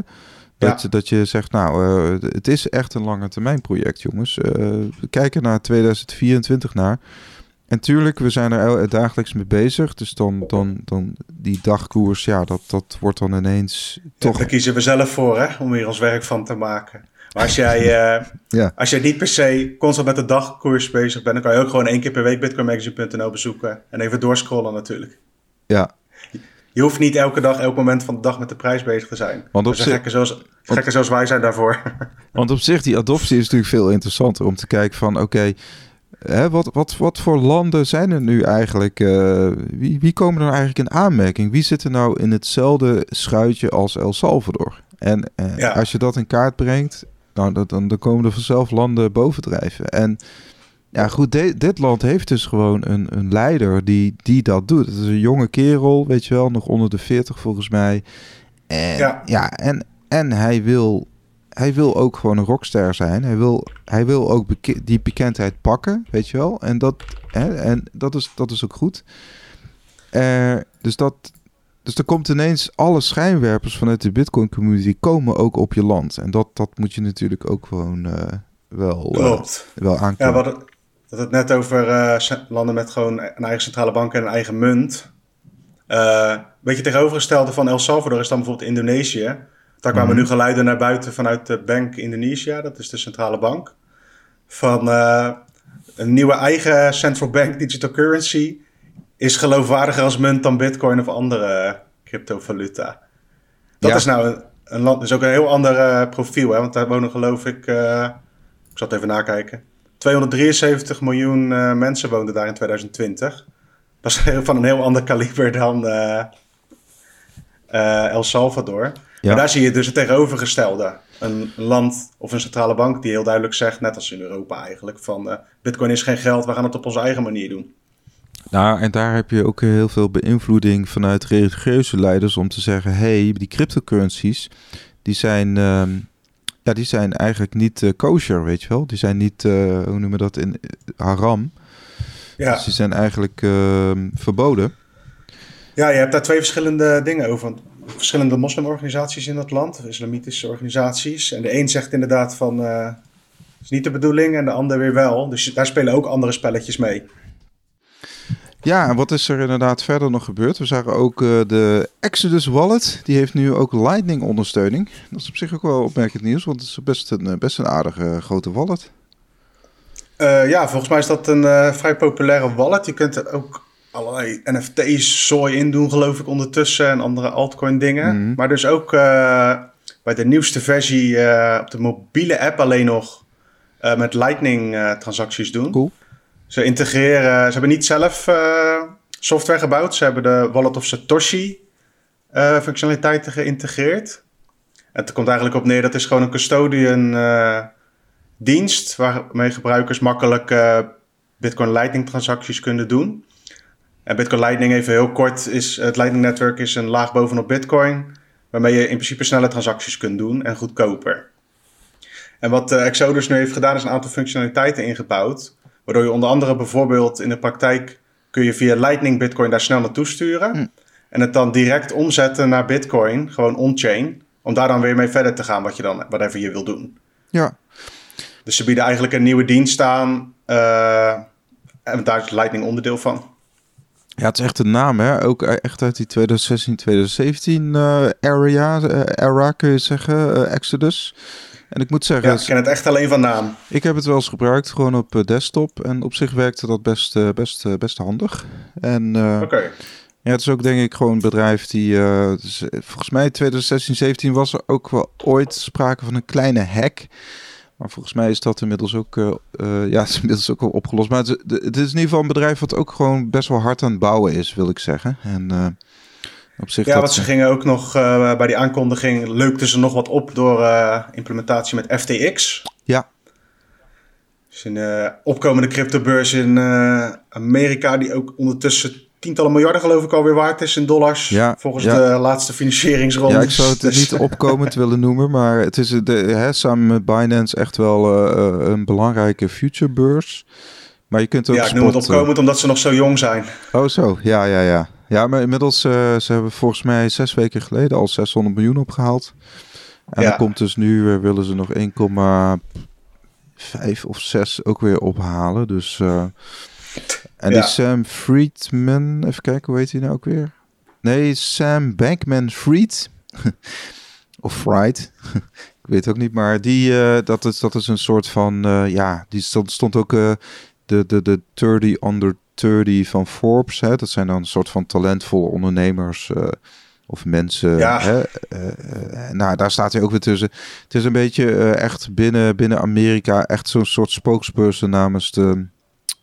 Speaker 1: Dat, dat je zegt, nou, eh, het is echt een lange termijn project, jongens. Eh, we kijken naar 2024 naar. En tuurlijk, we zijn er el- dagelijks mee bezig. Dus dan, dan, dan die dagkoers, ja, dat, dat wordt dan ineens toch...
Speaker 2: Daar kiezen we zelf voor, hè, om hier ons werk van te maken. Maar als jij, eh,
Speaker 1: Ja.
Speaker 2: als jij niet per se constant met de dagkoers bezig bent, dan kan je ook gewoon één keer per week bitcoinmagazine.nl bezoeken en even doorscrollen natuurlijk.
Speaker 1: Ja,
Speaker 2: Je hoeft niet elke dag, elk moment van de dag met de prijs bezig te zijn.
Speaker 1: Want op zich-
Speaker 2: gekken, zoals, gekken zoals wij zijn daarvoor.
Speaker 1: Want op zich, die adoptie is natuurlijk veel interessanter om te kijken van, oké, hè, wat, wat, wat voor landen zijn er nu eigenlijk? eh, wie, wie komen er nou eigenlijk in aanmerking? Wie zit er nou in hetzelfde schuitje als El Salvador? En eh,
Speaker 2: Ja.
Speaker 1: als je dat in kaart brengt, nou, dat, dan, dan komen er vanzelf landen bovendrijven. En ja, goed, de- dit land heeft dus gewoon een, een leider die, die dat doet. Het is een jonge kerel, weet je wel, nog onder de 40 volgens mij. En,
Speaker 2: Ja.
Speaker 1: ja. en, en hij wil hij wil ook gewoon een rockster zijn. Hij wil, hij wil ook die bekendheid pakken, weet je wel. En dat, hè, en dat, is, dat is ook goed. Eh, dus, dat, dus er komt ineens alle schijnwerpers vanuit de Bitcoin community komen ook op je land. En dat, dat moet je natuurlijk ook gewoon eh, wel, eh,
Speaker 2: Klopt.
Speaker 1: wel
Speaker 2: Ja,
Speaker 1: aankomen.
Speaker 2: hadden we hadden het net over landen met gewoon een eigen centrale bank en een eigen munt. Een beetje tegenovergestelde van El Salvador is dan bijvoorbeeld Indonesië. Daar kwamen
Speaker 1: Mhm.
Speaker 2: nu geluiden naar buiten vanuit de Bank Indonesia, dat is de centrale bank. Van eh, een nieuwe eigen central bank digital currency is geloofwaardiger als munt dan bitcoin of andere cryptovaluta. Dat
Speaker 1: Ja.
Speaker 2: is nou een, een land, dus ook een heel ander eh, profiel, hè? want daar wonen geloof ik, eh, ik zal het even nakijken, 273 miljoen mensen woonden daar in 2020. Dat is van een heel ander kaliber dan El Salvador.
Speaker 1: Ja.
Speaker 2: Maar daar zie je dus het tegenovergestelde. Een land of een centrale bank die heel duidelijk zegt, net als in Europa eigenlijk, van eh, bitcoin is geen geld, we gaan het op onze eigen manier doen.
Speaker 1: Nou, en daar heb je ook heel veel beïnvloeding vanuit religieuze leiders om te zeggen: hey, die cryptocurrencies, die zijn, ehm, ja, die zijn eigenlijk niet eh, kosher, weet je wel. Die zijn niet, eh, hoe noemen we dat, in haram.
Speaker 2: Ja.
Speaker 1: Dus die zijn eigenlijk ehm, verboden.
Speaker 2: Ja, je hebt daar twee verschillende dingen over. Verschillende moslimorganisaties in dat land, islamitische organisaties. En de een zegt inderdaad van, uh, is niet de bedoeling en de ander weer wel. Dus daar spelen ook andere spelletjes mee.
Speaker 1: Ja, en wat is er inderdaad verder nog gebeurd? We zagen ook uh, de Exodus Wallet. Die heeft nu ook Lightning ondersteuning. Dat is op zich ook wel opmerkend nieuws, want het is best een, best een aardige grote wallet.
Speaker 2: Uh, ja, volgens mij is dat een uh, vrij populaire wallet. Je kunt er ook allerlei NFT's zooi in doen, geloof ik, ondertussen. En andere altcoin dingen. Mm -hmm. Maar dus ook uh, bij de nieuwste versie op de mobiele app alleen nog met Lightning transacties doen.
Speaker 1: Cool.
Speaker 2: Ze integreren, ze hebben niet zelf software gebouwd. Ze hebben de Wallet of Satoshi functionaliteiten geïntegreerd. En het komt eigenlijk op neer, dat is gewoon een custodian dienst waarmee gebruikers makkelijk Bitcoin Lightning transacties kunnen doen. En Bitcoin Lightning, even heel kort, is het Lightning Network is een laag bovenop Bitcoin, waarmee je in principe snelle transacties kunt doen en goedkoper. En wat uh, Exodus nu heeft gedaan, is een aantal functionaliteiten ingebouwd, waardoor je onder andere bijvoorbeeld in de praktijk kun je via Lightning Bitcoin daar snel naartoe sturen. Hm. En het dan direct omzetten naar Bitcoin, gewoon on-chain, om daar dan weer mee verder te gaan, wat je dan, whatever je wil doen.
Speaker 1: Ja,
Speaker 2: dus ze bieden eigenlijk een nieuwe dienst aan. Uh, en daar is Lightning onderdeel van.
Speaker 1: Ja, het is echt een naam, hè? Ook echt uit die 2016, 2017 uh, area, uh, era kun je zeggen, Exodus. En ik moet zeggen...
Speaker 2: Ja, ik ken het echt alleen van naam.
Speaker 1: Ik heb het wel eens gebruikt, gewoon op desktop. En op zich werkte dat best, best, best handig. En
Speaker 2: okay.
Speaker 1: ja, het is ook denk ik gewoon een bedrijf die... Dus, volgens mij 2016, 17 was er ook wel ooit sprake van een kleine hack... Maar volgens mij is dat inmiddels ook, uh, uh, ja, is inmiddels ook al opgelost. Maar het, het, is in ieder geval een bedrijf wat ook gewoon best wel hard aan het bouwen is, wil ik zeggen. En uh, op zich.
Speaker 2: Ja,
Speaker 1: dat
Speaker 2: wat ze gingen ook nog bij die aankondiging leukten ze nog wat op door implementatie met FTX.
Speaker 1: Ja.
Speaker 2: Dus een opkomende cryptobeurs in Amerika, die ook ondertussen tientallen miljarden geloof ik alweer waard is in dollars.
Speaker 1: Ja,
Speaker 2: volgens
Speaker 1: ja.
Speaker 2: de laatste financieringsronde.
Speaker 1: Ja, ik zou het niet opkomend willen noemen, maar het is de, hè, samen met Binance echt wel uh, een belangrijke futurebeurs. Maar je kunt ook
Speaker 2: ja, ik noem het opkomend omdat ze nog zo jong zijn.
Speaker 1: Oh zo, ja, ja, ja. Ja, maar inmiddels, uh, ze hebben volgens mij zes weken geleden al 600 miljoen opgehaald. En ja. dan komt dus nu, willen ze nog 1,5 of 6 ook weer ophalen. Dus... En die Sam Friedman, even kijken, hoe heet hij nou ook weer? Nee, Sam Bankman Fried. of Fried. ik weet ook niet, maar die, uh, dat, is, dat is een soort van, uh, ja, die stond, stond ook uh, de, de, de 30 under 30 van Forbes. Hè? Dat zijn dan een soort van talentvolle ondernemers of mensen.
Speaker 2: Ja.
Speaker 1: Hè? nou, daar staat hij ook weer tussen. Het is een beetje echt binnen, binnen Amerika echt zo'n soort spokesperson namens de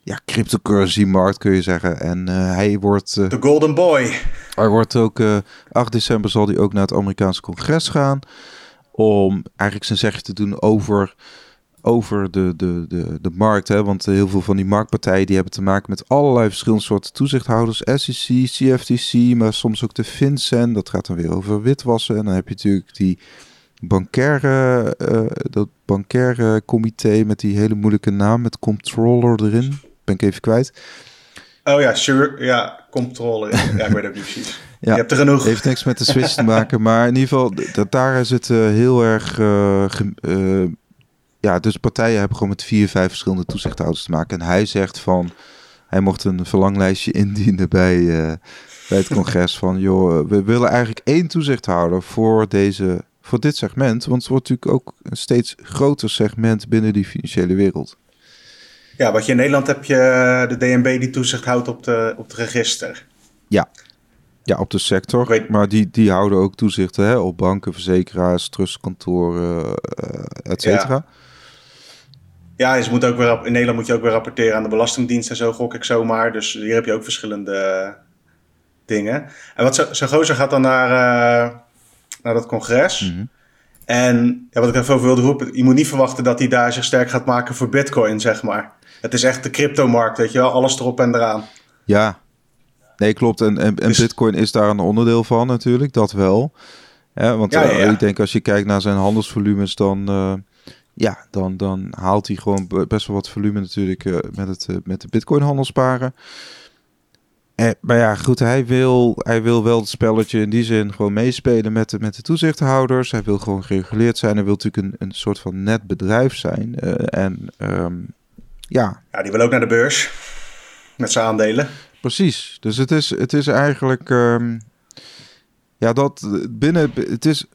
Speaker 1: ja, cryptocurrency-markt kun je zeggen. En uh, hij wordt...
Speaker 2: Uh, The Golden Boy.
Speaker 1: Hij wordt ook... Uh, 8 december zal hij ook naar het Amerikaanse congres gaan. Om eigenlijk zijn zegje te doen over, over de, de, de, de markt. Hè? Want heel veel van die marktpartijen die hebben te maken met allerlei verschillende soorten toezichthouders. SEC, CFTC, maar soms ook de FinCEN. Dat gaat dan weer over witwassen. En dan heb je natuurlijk die bankaire, uh, dat bankaire comité met die hele moeilijke naam met controller erin ben ik even kwijt.
Speaker 2: Oh ja, sure. Ja, controle. Ja, ik weet ook niet precies.
Speaker 1: ja,
Speaker 2: je hebt er genoeg.
Speaker 1: Heeft niks met de Switch te maken. Maar in ieder geval, dat daar zit uh, heel erg... Uh, uh, ja, dus partijen hebben gewoon met vier, vijf verschillende toezichthouders te maken. En hij zegt van... Hij mocht een verlanglijstje indienen bij, bij het congres van... joh, we willen eigenlijk één toezichthouder voor deze... Voor dit segment, want het wordt natuurlijk ook een steeds groter segment binnen die financiële wereld.
Speaker 2: Ja, wat je in Nederland heb je de DNB die toezicht houdt op, de, op het register.
Speaker 1: Ja, ja op de sector.
Speaker 2: Weet...
Speaker 1: Maar die, die houden ook toezicht hè, op banken, verzekeraars, trustkantoren, uh, et cetera.
Speaker 2: Ja. ja, je moet ook weer, in Nederland moet je ook weer rapporteren aan de Belastingdienst en zo, gok ik zomaar. Dus hier heb je ook verschillende dingen. En wat zo, zo gozer gaat dan naar, uh, naar dat congres.
Speaker 1: Mm -hmm.
Speaker 2: En ja, wat ik even over wilde roepen, je moet niet verwachten dat hij daar zich sterk gaat maken voor Bitcoin, zeg maar. Het is echt de cryptomarkt, weet je wel, alles erop en eraan.
Speaker 1: Ja, nee, klopt. En, en, en dus... Bitcoin is daar een onderdeel van natuurlijk, dat wel. Ja, want
Speaker 2: ja, ja,
Speaker 1: uh, ik denk als je kijkt naar zijn handelsvolumes, dan, uh, ja, dan, dan haalt hij gewoon best wel wat volume natuurlijk uh, met, het, met de Bitcoin handelsparen. Eh, maar ja, goed, hij wil, hij wil wel het spelletje in die zin gewoon meespelen met de, met de toezichthouders. Hij wil gewoon gereguleerd zijn. Hij wil natuurlijk een, een soort van net bedrijf zijn. Uh, en um, ja.
Speaker 2: Ja, die wil ook naar de beurs met zijn aandelen.
Speaker 1: Precies. Dus het is, het is eigenlijk. Um, ja, dat binnen. Het is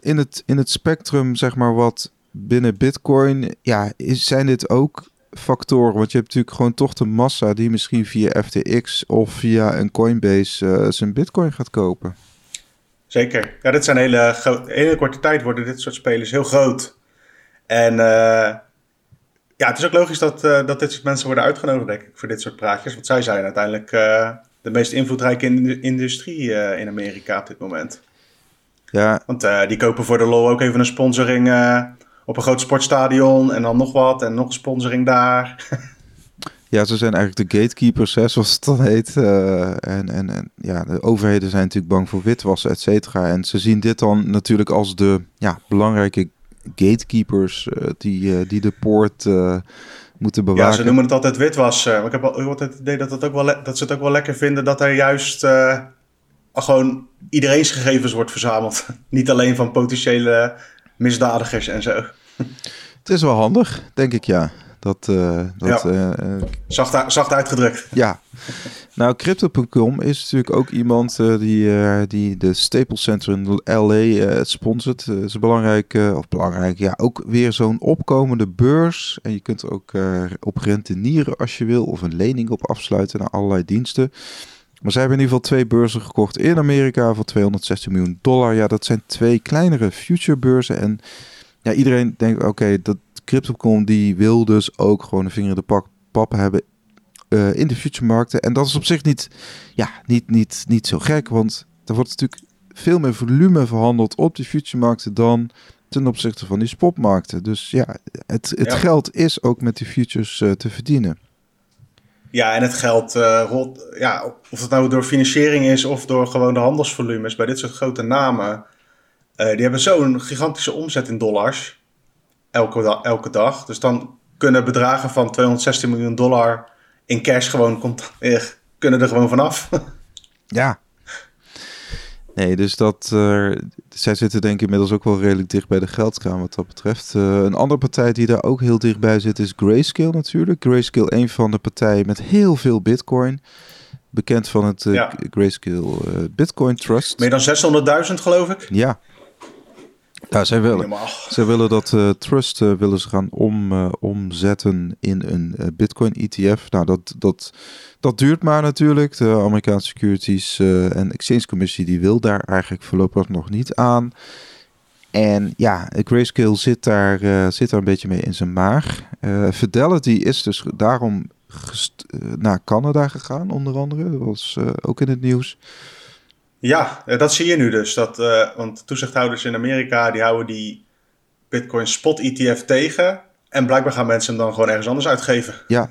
Speaker 1: in het, in het spectrum, zeg maar, wat binnen Bitcoin. Ja, is, zijn dit ook factoren. Want je hebt natuurlijk gewoon toch de massa die misschien via FTX of via een Coinbase uh, zijn Bitcoin gaat kopen.
Speaker 2: Zeker. Ja, dit zijn hele, hele korte tijd worden dit soort spelers heel groot. En uh, ja, het is ook logisch dat, uh, dat dit soort mensen worden uitgenodigd, denk ik, voor dit soort praatjes. Want zij zijn uiteindelijk de meest invloedrijke in industrie in Amerika op dit moment.
Speaker 1: Ja.
Speaker 2: Want die kopen voor de lol ook even een sponsoring op een groot sportstadion en dan nog wat en nog sponsoring daar.
Speaker 1: Ja, ze zijn eigenlijk de gatekeepers, hè, zoals het dan heet. Uh, en, en, en ja, de overheden zijn natuurlijk bang voor witwassen, et cetera. En ze zien dit dan natuurlijk als de ja, belangrijke gatekeepers uh, die, uh, die de poort moeten bewaken. Ja,
Speaker 2: ze noemen het altijd witwassen. Maar ik heb altijd het idee dat, het ook wel dat ze het ook wel lekker vinden dat er juist gewoon iedereen's gegevens wordt verzameld. Niet alleen van potentiële misdadigers en zo.
Speaker 1: Het is wel handig, denk ik, ja. Dat, uh, dat,
Speaker 2: ja. uh, zacht, zacht, uitgedrukt.
Speaker 1: Ja. Nou, Crypto.com is natuurlijk ook iemand uh, die, die de Staples Center in LA sponsort. Dat is belangrijk, of belangrijk, ja, ook weer zo'n opkomende beurs. En je kunt er ook op rentenieren als je wil, of een lening op afsluiten naar allerlei diensten. Maar zij hebben in ieder geval twee beurzen gekocht in Amerika voor 260 miljoen dollar. Ja, dat zijn twee kleinere future beurzen. En ja, iedereen denkt, oké, dat CryptoCon die wil dus ook gewoon een vinger in de pak, pap hebben uh, in de future markten. En dat is op zich niet, ja, niet, niet, niet zo gek, want er wordt natuurlijk veel meer volume verhandeld op die future markten dan ten opzichte van die spotmarkten. Dus ja, het, het geld is ook met die futures uh, te verdienen.
Speaker 2: Ja, en het geld uh, rolt, ja, of het nou door financiering is of door gewoon de handelsvolumes bij dit soort grote namen. Uh, die hebben zo'n gigantische omzet in dollars elke, elke dag. Dus dan kunnen bedragen van 216 miljoen dollar in cash gewoon eh, kunnen er gewoon vanaf.
Speaker 1: ja, Nee, dus dat. Uh, zij zitten denk ik inmiddels ook wel redelijk dicht bij de geldkraan wat dat betreft. Uh, een andere partij die daar ook heel dichtbij zit is Grayscale natuurlijk. Grayscale, een van de partijen met heel veel bitcoin. Bekend van het uh, ja. Grayscale Bitcoin Trust.
Speaker 2: Meer dan 600.000 geloof ik.
Speaker 1: Ja, ja, zij willen, zij willen dat uh, trust uh, willen ze gaan om, uh, omzetten in een Bitcoin ETF. Nou, dat, dat, dat duurt maar natuurlijk. De Amerikaanse Securities en Exchange Commissie die wil daar eigenlijk voorlopig nog niet aan. En ja, Grayscale zit daar, zit daar een beetje mee in zijn maag. Fidelity is dus daarom naar Canada gegaan, onder andere. Dat was ook in het nieuws.
Speaker 2: Ja, eh, dat zie je nu dus. Dat, uh, want toezichthouders in Amerika die houden die Bitcoin spot ETF tegen. En blijkbaar gaan mensen hem dan gewoon ergens anders uitgeven.
Speaker 1: Ja.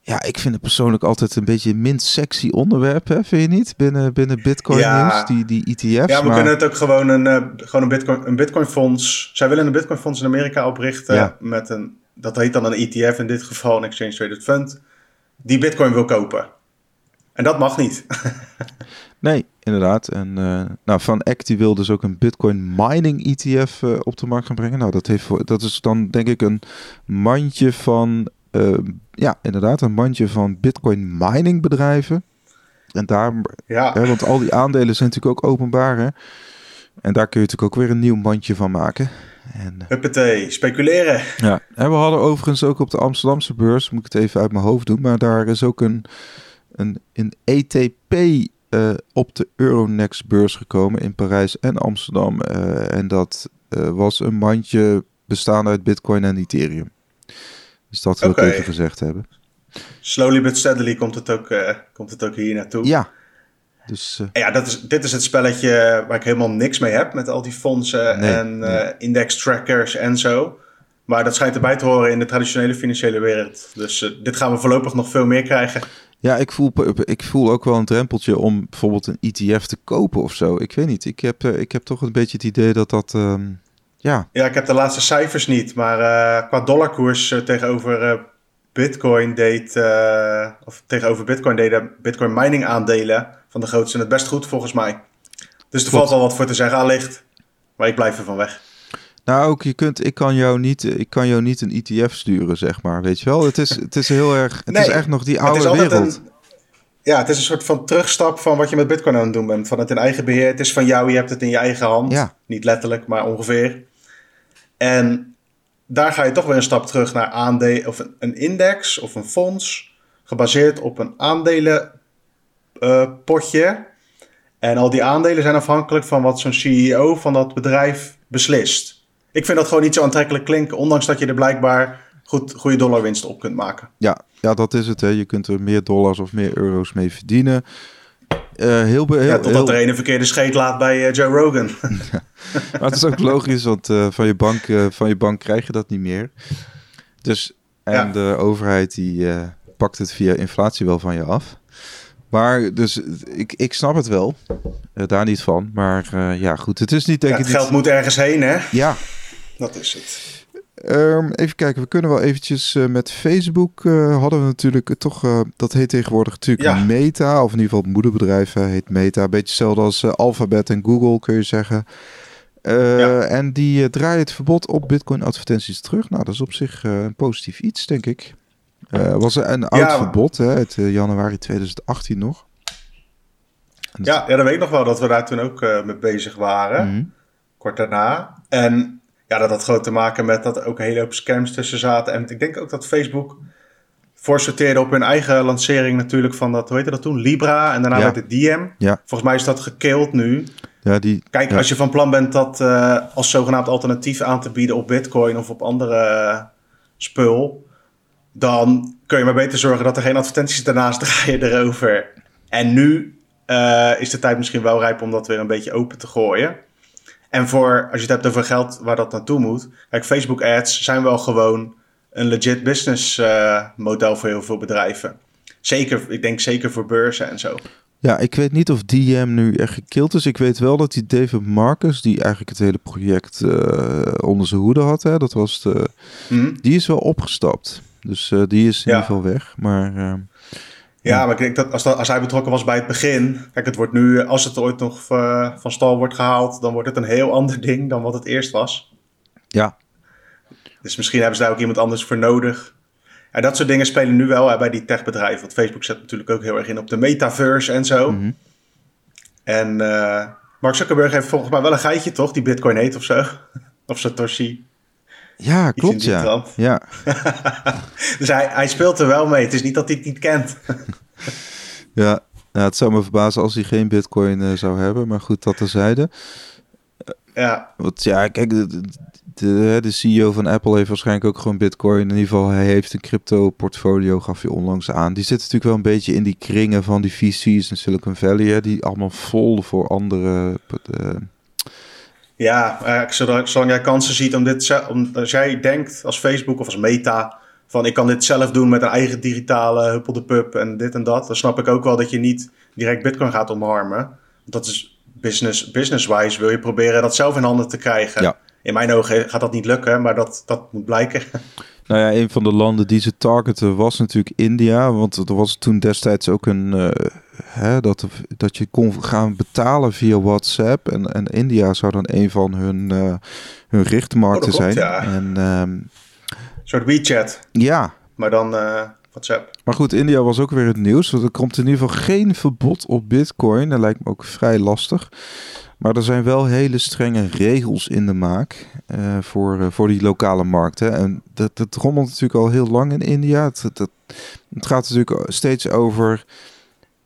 Speaker 1: Ja, ik vind het persoonlijk altijd een beetje een minst sexy onderwerp, hè? vind je niet? Binnen, binnen Bitcoin ja. die, die ETF's.
Speaker 2: Ja, we kunnen het ook gewoon een, uh, gewoon een, Bitcoin, een Bitcoin fonds... Zij willen een Bitcoin fonds in Amerika oprichten ja. met een... Dat heet dan een ETF in dit geval, een Exchange Traded Fund. Die Bitcoin wil kopen. En dat mag niet.
Speaker 1: Nee, inderdaad. En uh, nou, Van Eck die wil dus ook een Bitcoin mining ETF uh, eh, op de markt gaan brengen. Nou, dat, heeft dat is dan denk ik een mandje van, uh, ja, inderdaad, een mandje van Bitcoin mining bedrijven. En daar, ja. Hè, want al die aandelen zijn natuurlijk ook openbaar. Hè? En daar kun je natuurlijk ook weer een nieuw mandje van maken.
Speaker 2: En, Huppatee, speculeren.
Speaker 1: Ja, en we hadden overigens ook op de Amsterdamse beurs, moet ik het even uit mijn hoofd doen, maar daar is ook een, een, een ETP uh, op de Euronext-beurs gekomen in Parijs en Amsterdam. Uh, en dat uh, was een mandje bestaande uit Bitcoin en Ethereum. Dus dat wil okay. ik even gezegd hebben.
Speaker 2: Slowly but steadily komt het ook, komt het ook hier naartoe.
Speaker 1: Ja. Dus,
Speaker 2: ja, dat is, dit is het spelletje waar ik helemaal niks mee heb met al die fondsen nee, en nee. index trackers en zo. Maar dat schijnt erbij te horen in de traditionele financiële wereld. Dus dit gaan we voorlopig nog veel meer krijgen.
Speaker 1: Ja, ik voel, ik voel ook wel een drempeltje om bijvoorbeeld een ETF te kopen of zo. Ik weet niet. Ik heb, eh, ik heb toch een beetje het idee dat dat. Um, ja.
Speaker 2: ja, ik heb de laatste cijfers niet. Maar uh, qua dollarkoers uh, tegenover Bitcoin deed, of tegenover Bitcoin deden Bitcoin mining aandelen van de grootste het best goed volgens mij. Dus er valt wel wat voor te zeggen allicht. Maar ik blijf er van weg.
Speaker 1: Nou, ook je kunt, ik kan jou niet, ik kan jou niet een ETF sturen, zeg maar. Weet je wel? Het is, het is heel erg, het is echt nog die oude wereld.
Speaker 2: Een, ja, het is een soort van terugstap van wat je met Bitcoin aan het doen bent. Van het in eigen beheer. Het is van jou, je hebt het in je eigen hand.
Speaker 1: Ja.
Speaker 2: Niet letterlijk, maar ongeveer. En daar ga je toch weer een stap terug naar aandelen of een, index of een fonds. Gebaseerd op een aandelenpotje. Uh, en al die aandelen zijn afhankelijk van wat zo'n CEO van dat bedrijf beslist. Ik vind dat gewoon niet zo aantrekkelijk klinken, ondanks dat je er blijkbaar goed, goede dollarwinst op kunt maken.
Speaker 1: Ja, ja, dat is het. Hè. Je kunt er meer dollars of meer euro's mee verdienen. Uh, heel, heel, ja,
Speaker 2: totdat er een verkeerde scheet laat bij uh, Joe Rogan.
Speaker 1: maar het is ook logisch, want uh, van, je bank, van je bank krijg je dat niet meer. Dus, en ja. de overheid die pakt het via inflatie wel van je af. Maar dus ik, ik snap het wel. Uh, daar niet van. Maar uh, ja, goed. Het is niet denk
Speaker 2: ja, Het geld moet ergens heen, hè?
Speaker 1: Ja.
Speaker 2: Dat is het.
Speaker 1: Um, even kijken, we kunnen wel eventjes uh, met Facebook hadden we natuurlijk toch, dat heet tegenwoordig natuurlijk ja. Meta, of in ieder geval het moederbedrijf heet Meta. Een beetje hetzelfde als Alphabet en Google kun je zeggen. Ja. En die draaien het verbod op Bitcoin advertenties terug. Nou, dat is op zich een positief iets, denk ik. Uh, was er een oud verbod, hè, uit uh, januari 2018 nog.
Speaker 2: Ja, ja, dat weet ik nog wel dat we daar toen ook uh, mee bezig waren. Mm. Kort daarna. En ja, dat had gewoon te maken met dat er ook een hele hoop scams tussen zaten. En ik denk ook dat Facebook voorsorteerde op hun eigen lancering natuurlijk van dat, hoe heette dat toen? Libra en daarna ja. werd het DM.
Speaker 1: Ja.
Speaker 2: Volgens mij is dat gekeeld nu.
Speaker 1: Ja, die,
Speaker 2: Kijk, als je van plan bent dat als zogenaamd alternatief aan te bieden op Bitcoin of op andere spul dan kun je maar beter zorgen dat er geen advertenties daarnaast draaien erover. En nu uh, is de tijd misschien wel rijp om dat weer een beetje open te gooien. En voor, als je het hebt over geld waar dat naartoe moet. Kijk, Facebook ads zijn wel gewoon een legit business uh, model voor heel veel bedrijven. Zeker, ik denk zeker voor beurzen en zo.
Speaker 1: Ja, ik weet niet of DM nu echt gekild is. Ik weet wel dat die David Marcus, die eigenlijk het hele project uh, onder zijn hoede had, hè, dat was de, mm. die is wel opgestapt. Dus uh, die is in ieder geval weg. Maar, uh,
Speaker 2: ja, maar ik denk dat als, dat als hij betrokken was bij het begin. Kijk, het wordt nu, als het ooit nog uh, van stal wordt gehaald, dan wordt het een heel ander ding dan wat het eerst was.
Speaker 1: Ja.
Speaker 2: Dus misschien hebben ze daar ook iemand anders voor nodig. En dat soort dingen spelen nu wel hè, bij die techbedrijven. Want Facebook zet natuurlijk ook heel erg in op de metaverse en zo.
Speaker 1: Mm -hmm.
Speaker 2: En Mark Zuckerberg heeft volgens mij wel een geitje, toch? Die Bitcoin heet of zo. of Satoshi.
Speaker 1: Ja, klopt ja. ja.
Speaker 2: dus hij, hij speelt er wel mee. Het is niet dat hij het niet kent.
Speaker 1: ja, het zou me verbazen als hij geen bitcoin uh, zou hebben. Maar goed, dat terzijde.
Speaker 2: Ja.
Speaker 1: Want ja, kijk, de, de, de, CEO van Apple heeft waarschijnlijk ook gewoon bitcoin. In ieder geval, hij heeft een crypto portfolio, gaf je onlangs aan. Die zit natuurlijk wel een beetje in die kringen van die VC's in Silicon Valley. Hè, die allemaal vol voor andere... Uh,
Speaker 2: ja, uh, zolang, zolang jij kansen ziet om dit, om, als jij denkt als Facebook of als Meta van ik kan dit zelf doen met een eigen digitale huppel de pub en dit en dat, dan snap ik ook wel dat je niet direct Bitcoin gaat omarmen. Dat is business, business-wise wil je proberen dat zelf in handen te krijgen.
Speaker 1: Ja.
Speaker 2: In mijn ogen gaat dat niet lukken, maar dat, dat moet blijken.
Speaker 1: Nou ja, een van de landen die ze targeten was natuurlijk India. Want er was toen destijds ook een... Uh, hè, dat, dat je kon gaan betalen via WhatsApp. En, en India zou dan een van hun, uh, hun richtmarkten
Speaker 2: oh, klopt,
Speaker 1: zijn.
Speaker 2: Ja.
Speaker 1: En, um,
Speaker 2: een soort WeChat.
Speaker 1: Ja.
Speaker 2: Maar dan uh, WhatsApp.
Speaker 1: Maar goed, India was ook weer het nieuws. Want er komt in ieder geval geen verbod op bitcoin. Dat lijkt me ook vrij lastig. Maar er zijn wel hele strenge regels in de maak uh, voor, uh, voor die lokale markten. En dat, dat rommelt natuurlijk al heel lang in India. Het, het, het gaat natuurlijk steeds over.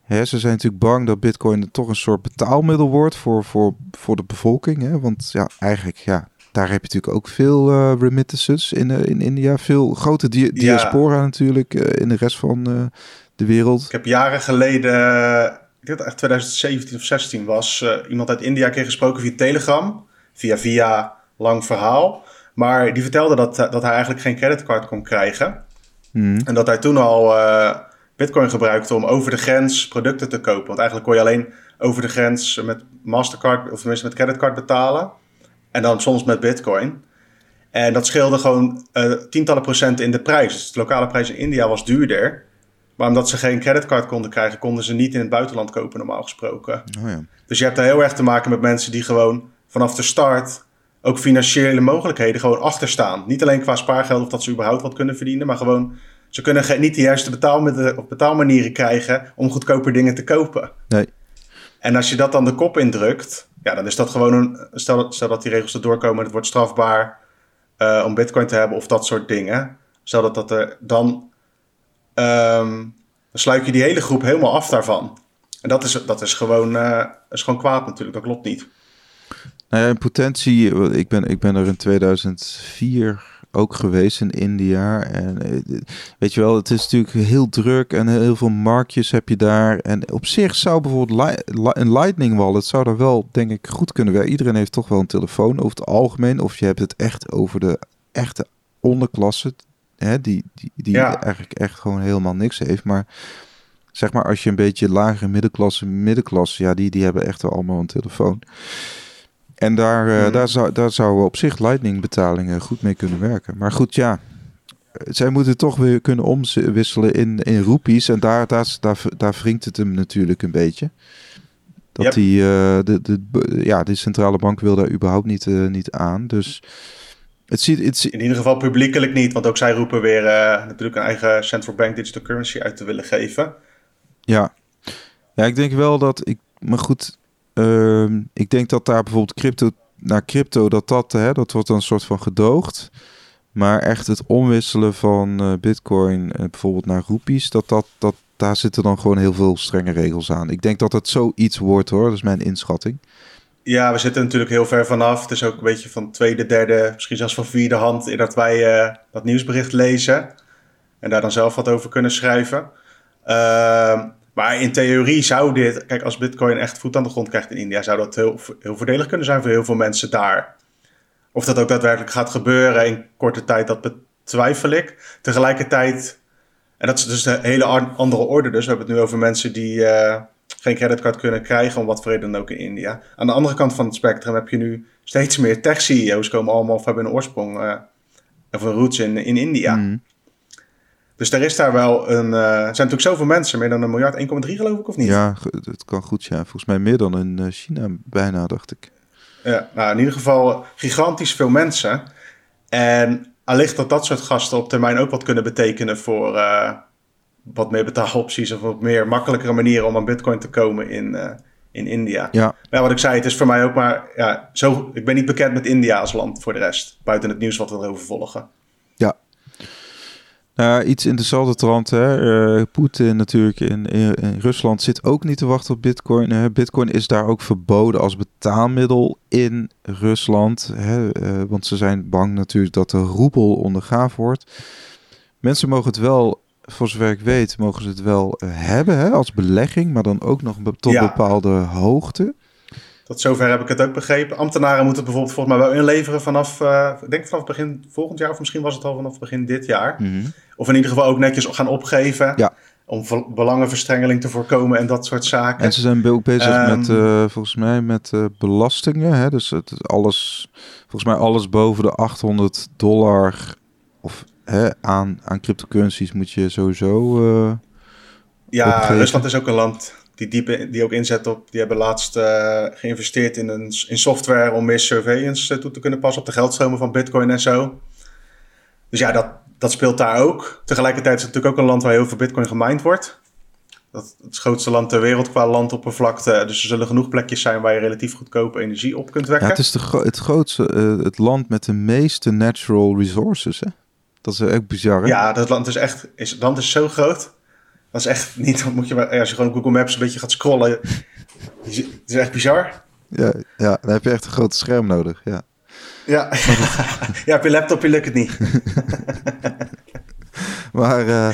Speaker 1: Hè, ze zijn natuurlijk bang dat Bitcoin toch een soort betaalmiddel wordt voor, voor, voor de bevolking. Hè? Want ja, eigenlijk, ja, daar heb je natuurlijk ook veel uh, remittances in, in India. Veel grote di diaspora ja. natuurlijk in de rest van de wereld.
Speaker 2: Ik heb jaren geleden ik denk dat het echt 2017 of 16 was, uh, iemand uit India kreeg gesproken via Telegram. Via via, lang verhaal. Maar die vertelde dat, dat hij eigenlijk geen creditcard kon krijgen.
Speaker 1: Mm.
Speaker 2: En dat hij toen al uh, bitcoin gebruikte om over de grens producten te kopen. Want eigenlijk kon je alleen over de grens met Mastercard, of tenminste met creditcard betalen. En dan soms met bitcoin. En dat scheelde gewoon uh, tientallen procenten in de prijs. Dus de lokale prijs in India was duurder. Maar omdat ze geen creditcard konden krijgen, konden ze niet in het buitenland kopen, normaal gesproken.
Speaker 1: Oh ja.
Speaker 2: Dus je hebt daar heel erg te maken met mensen die gewoon vanaf de start ook financiële mogelijkheden gewoon achterstaan. Niet alleen qua spaargeld of dat ze überhaupt wat kunnen verdienen, maar gewoon ze kunnen niet de juiste betaalmiddelen betaalmanieren krijgen om goedkoper dingen te kopen.
Speaker 1: Nee.
Speaker 2: En als je dat dan de kop indrukt, ja, dan is dat gewoon een. Stel dat, stel dat die regels erdoor komen en het wordt strafbaar uh, om Bitcoin te hebben of dat soort dingen. Stel dat dat er dan. Um, dan sluit je die hele groep helemaal af daarvan. En dat is, dat is, gewoon, uh, is gewoon kwaad natuurlijk, dat klopt niet.
Speaker 1: Nou in potentie, ik ben, ik ben er in 2004 ook geweest in India. En eh, weet je wel, het is natuurlijk heel druk en heel veel marktjes heb je daar. En op zich zou bijvoorbeeld een Lightning Wallet zou daar wel, denk ik, goed kunnen werken. Iedereen heeft toch wel een telefoon over het algemeen. Of je hebt het echt over de echte onderklasse, hè, die, die, die eigenlijk echt gewoon helemaal niks heeft. Maar zeg maar, als je een beetje lagere middenklasse, middenklasse, ja, die, die hebben echt wel allemaal een telefoon. En daar, uh, daar, zou, daar zouden op zich Lightning betalingen goed mee kunnen werken. Maar goed, ja. Zij moeten toch weer kunnen omwisselen in, in roepies. En daar, daar, daar, daar wringt het hem natuurlijk een beetje. Dat die, uh, de, de, ja, de centrale bank wil daar überhaupt niet, uh, niet aan. Dus het ziet, het
Speaker 2: In ieder geval publiekelijk niet. Want ook zij roepen weer natuurlijk een eigen central bank digital currency uit te willen geven.
Speaker 1: Ja, ja ik denk wel dat ik. Maar goed, Ehm, ik denk dat daar bijvoorbeeld crypto naar crypto, dat dat, hè, dat wordt dan een soort van gedoogd. Maar echt het omwisselen van uh, bitcoin uh, bijvoorbeeld naar roepies, dat, dat, dat, daar zitten dan gewoon heel veel strenge regels aan. Ik denk dat het zoiets wordt hoor, dat is mijn inschatting.
Speaker 2: Ja, we zitten natuurlijk heel ver vanaf. Het is ook een beetje van tweede, derde, misschien zelfs van vierde hand... in dat wij uh, dat nieuwsbericht lezen en daar dan zelf wat over kunnen schrijven. Uh, maar in theorie zou dit, kijk, als Bitcoin echt voet aan de grond krijgt in India, zou dat heel, heel voordelig kunnen zijn voor heel veel mensen daar. Of dat ook daadwerkelijk gaat gebeuren in korte tijd, dat betwijfel ik. Tegelijkertijd, en dat is dus een hele andere orde, dus we hebben het nu over mensen die uh, geen creditcard kunnen krijgen, om wat voor reden dan ook in India. Aan de andere kant van het spectrum heb je nu steeds meer tech-CEO's komen allemaal of hebben een oorsprong uh, of een roots in, in India. Mm. Dus er is daar wel een. Uh, er zijn natuurlijk zoveel mensen, meer dan een miljard, 1,3 geloof ik, of niet?
Speaker 1: Ja, het kan goed, ja. Volgens mij meer dan in eh, China bijna, dacht ik.
Speaker 2: Ja, nou in ieder geval gigantisch veel mensen. En allicht dat dat soort gasten op termijn ook wat kunnen betekenen voor uh, wat meer betaalopties of wat meer makkelijkere manieren om aan Bitcoin te komen in, uh, in India.
Speaker 1: Ja.
Speaker 2: Maar wat ik zei, het is voor mij ook maar. Ja, zo, ik ben niet bekend met India als land voor de rest, buiten het nieuws wat we erover volgen.
Speaker 1: Ja, nou, iets in dezelfde trant. Hè. Uh, Poetin natuurlijk in, in, Rusland zit ook niet te wachten op bitcoin. Hè. Bitcoin is daar ook verboden als betaalmiddel in Rusland. Hè. Uh, want ze zijn bang natuurlijk dat de roebel ondergaaf wordt. Mensen mogen het wel, voor zover ik weet, mogen ze het wel uh, hebben hè, als belegging. Maar dan ook nog tot ja. bepaalde hoogte.
Speaker 2: Tot zover heb ik het ook begrepen. Ambtenaren moeten het bijvoorbeeld volgens mij wel inleveren vanaf, uh, ik denk vanaf begin volgend jaar, of misschien was het al vanaf begin dit jaar.
Speaker 1: Mm -hmm.
Speaker 2: Of in ieder geval ook netjes gaan opgeven.
Speaker 1: Ja.
Speaker 2: Om belangenverstrengeling te voorkomen en dat soort zaken.
Speaker 1: En ze zijn ook bezig um, met, uh, volgens mij, met uh, belastingen. Hè? Dus het, alles, volgens mij alles boven de 800 dollar of hè, aan, aan cryptocurrencies moet je sowieso. Uh,
Speaker 2: ja, opgeven. Rusland is ook een land die, diep, die ook inzet op. Die hebben laatst uh, geïnvesteerd in, een, in software om meer surveillance uh, toe te kunnen passen op de geldstromen van Bitcoin en zo. Dus ja, dat, dat speelt daar ook. Tegelijkertijd is het natuurlijk ook een land waar heel veel Bitcoin gemined wordt. Dat het grootste land ter wereld qua landoppervlakte. Dus er zullen genoeg plekjes zijn waar je relatief goedkope energie op kunt wekken.
Speaker 1: Ja, het is de het grootste, uh, het land met de meeste natural resources. Hè? Dat is echt bizar. Hè?
Speaker 2: Ja, dat land is echt, is, het land is zo groot. Dat is echt niet, moet je, als je gewoon Google Maps een beetje gaat scrollen. Het is echt bizar.
Speaker 1: Ja, ja, dan heb je echt een groot scherm nodig. Ja,
Speaker 2: ja. ja op je laptop lukt het niet.
Speaker 1: maar uh,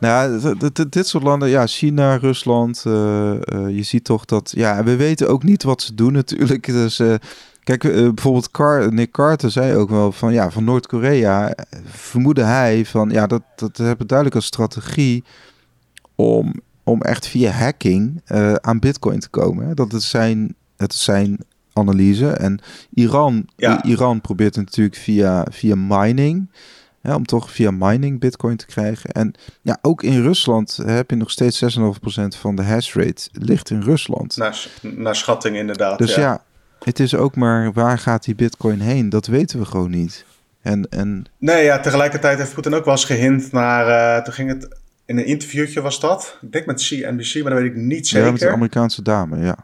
Speaker 1: nou ja, dit soort landen, ja, China, Rusland, uh, uh, je ziet toch dat, ja, we weten ook niet wat ze doen natuurlijk. Dus kijk, bijvoorbeeld Car Nick Carter zei ook wel van, ja, van Noord-Korea vermoedde hij van, ja, dat, dat hebben duidelijk als strategie om, om echt via hacking uh, aan bitcoin te komen. Dat het zijn, het zijn analyse. En Iran,
Speaker 2: Ja.
Speaker 1: Iran probeert natuurlijk via, via mining. Hè, om toch via mining bitcoin te krijgen. En ja, ook in Rusland heb je nog steeds 6,5% van de hash rate ligt in Rusland.
Speaker 2: Naar, naar schatting inderdaad.
Speaker 1: dus ja.
Speaker 2: ja.
Speaker 1: Het is ook maar waar gaat die bitcoin heen? Dat weten we gewoon niet. En, en
Speaker 2: Nee, ja, tegelijkertijd heeft Poetin ook wel eens gehint naar... eh, toen ging het... In een interviewtje was dat. Ik denk met CNBC, maar dat weet ik niet
Speaker 1: ja, met de
Speaker 2: zeker.
Speaker 1: Amerikaanse dame, ja.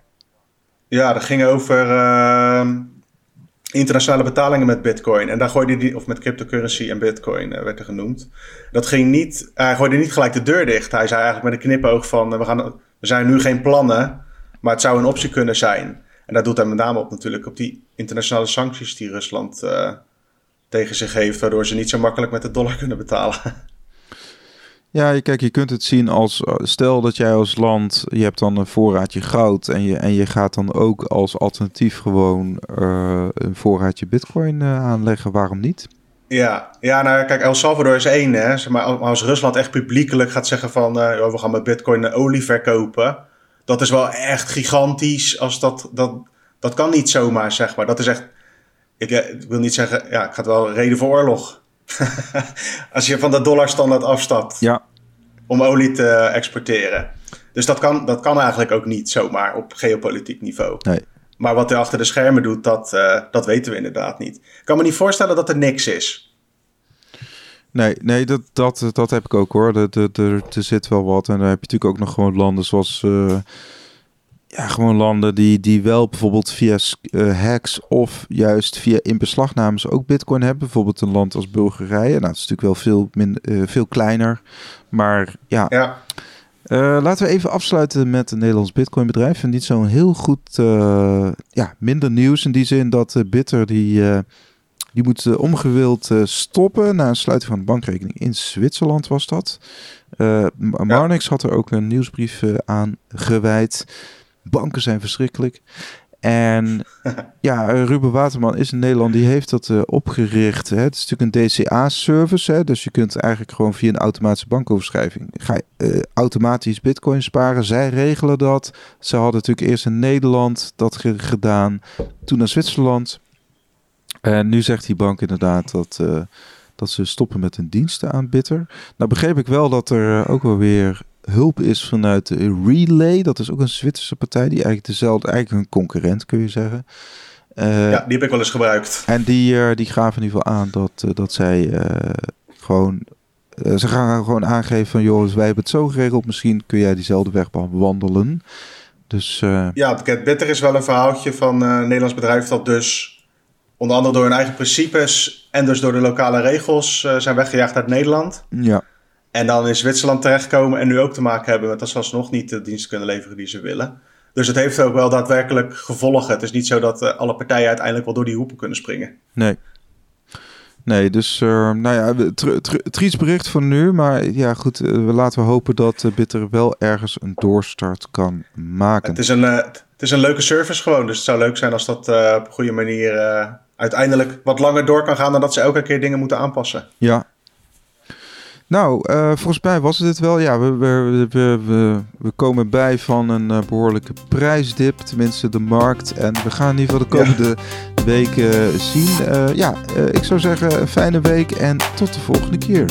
Speaker 2: Ja, dat ging over ehm, internationale betalingen met bitcoin. En daar gooide hij, of met cryptocurrency en bitcoin eh, werd er genoemd. Dat ging niet, hij gooide niet gelijk de deur dicht. Hij zei eigenlijk met een knipoog van, eh, we, gaan, we zijn nu geen plannen, maar het zou een optie kunnen zijn. En daar doet hij met name op natuurlijk, op die internationale sancties die Rusland eh, tegen zich heeft, waardoor ze niet zo makkelijk met de dollar kunnen betalen.
Speaker 1: Ja, je- kijk, je kunt het zien als, eh, stel dat jij als land, je hebt dan een voorraadje goud en je, en je gaat dan ook als alternatief gewoon eh, een voorraadje bitcoin aanleggen, waarom niet?
Speaker 2: Ja, ja nou, kijk, El Salvador is één, hè. Maar als Rusland echt publiekelijk gaat zeggen van... we gaan met bitcoin olie verkopen... dat is wel echt gigantisch. Als dat, dat, dat kan niet zomaar, zeg maar. Dat is echt... Ik, eh, ik wil niet zeggen... Ja, ik ga het wel reden voor oorlog. als je van de dollarstandaard afstapt
Speaker 1: Ja,
Speaker 2: om olie te exporteren. Dus dat kan, dat kan eigenlijk ook niet zomaar op geopolitiek niveau.
Speaker 1: nee.
Speaker 2: Maar wat hij achter de schermen doet, dat, eh, dat weten we inderdaad niet. Ik kan me niet voorstellen dat er niks is.
Speaker 1: Nee, nee dat, dat, dat heb ik ook hoor. Er, er, er, zit wel wat. En dan heb je natuurlijk ook nog gewoon landen zoals... eh, ja, gewoon landen die, die wel bijvoorbeeld via eh, hacks of juist via inbeslagnames ook bitcoin hebben. Bijvoorbeeld een land als Bulgarije. Nou, dat is natuurlijk wel veel, min, eh, veel kleiner. Maar ja,
Speaker 2: Ja,
Speaker 1: laten we even afsluiten met een Nederlands Bitcoin-bedrijf. En niet zo'n heel goed, ja, minder nieuws in die zin dat Bitter die, die moet uh, omgewild uh, stoppen na een sluiting van de bankrekening in Zwitserland was dat. Uh, Marnix ja. had er ook een nieuwsbrief uh, aan gewijd. Banken zijn verschrikkelijk. En ja, Ruben Waterman is in Nederland, die heeft dat uh, opgericht. Hè. Het is natuurlijk een DCA-service, dus je kunt eigenlijk gewoon via een automatische bankoverschrijving ga je, uh, automatisch bitcoin sparen. Zij regelen dat. Ze hadden natuurlijk eerst in Nederland dat ge gedaan, toen naar Zwitserland. En nu zegt die bank inderdaad dat, uh, dat ze stoppen met hun diensten aan Bitter. Nou begreep ik wel dat er ook wel weer hulp is vanuit de Relay. Dat is ook een Zwitserse partij die eigenlijk dezelfde, eigenlijk hun concurrent kun je zeggen.
Speaker 2: Uh, ja, die heb ik wel eens gebruikt.
Speaker 1: En die, die gaven in ieder geval aan dat, dat zij gewoon... ze gaan gewoon aangeven van, joh, wij hebben het zo geregeld. Misschien kun jij diezelfde weg wandelen. Dus,
Speaker 2: Ja, Get Bitter is wel een verhaaltje van een Nederlands bedrijf dat dus... onder andere door hun eigen principes en dus door de lokale regels zijn weggejaagd uit Nederland.
Speaker 1: Ja.
Speaker 2: En dan in Zwitserland terechtkomen en nu ook te maken hebben met dat ze alsnog niet de dienst kunnen leveren die ze willen. Dus het heeft ook wel daadwerkelijk gevolgen. Het is niet zo dat uh, alle partijen uiteindelijk wel door die hoepen kunnen springen.
Speaker 1: Nee. Nee, dus uh, nou ja, triest bericht voor nu. Maar ja, goed, uh, we laten we hopen dat uh, Bitter wel ergens een doorstart kan maken.
Speaker 2: Het is een, het is een leuke service gewoon. Dus het zou leuk zijn als dat op een goede manier uiteindelijk wat langer door kan gaan... dan dat ze elke keer dingen moeten aanpassen.
Speaker 1: Ja, nou, uh, volgens mij was het dit wel. Ja, we, we, we, we, komen bij van een uh, behoorlijke prijsdip, tenminste de markt. En we gaan in ieder geval de komende ja. weken zien. Uh, ja, ik zou zeggen een fijne week en tot de volgende keer.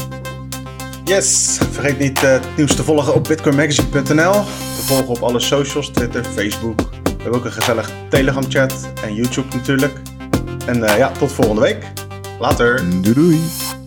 Speaker 2: Yes, vergeet niet het nieuws te volgen op bitcoinmagazine.nl. Te volgen op alle socials, Twitter, Facebook. We hebben ook een gezellig Telegram chat en YouTube natuurlijk. En ja, tot volgende week. Later.
Speaker 1: Doei doei.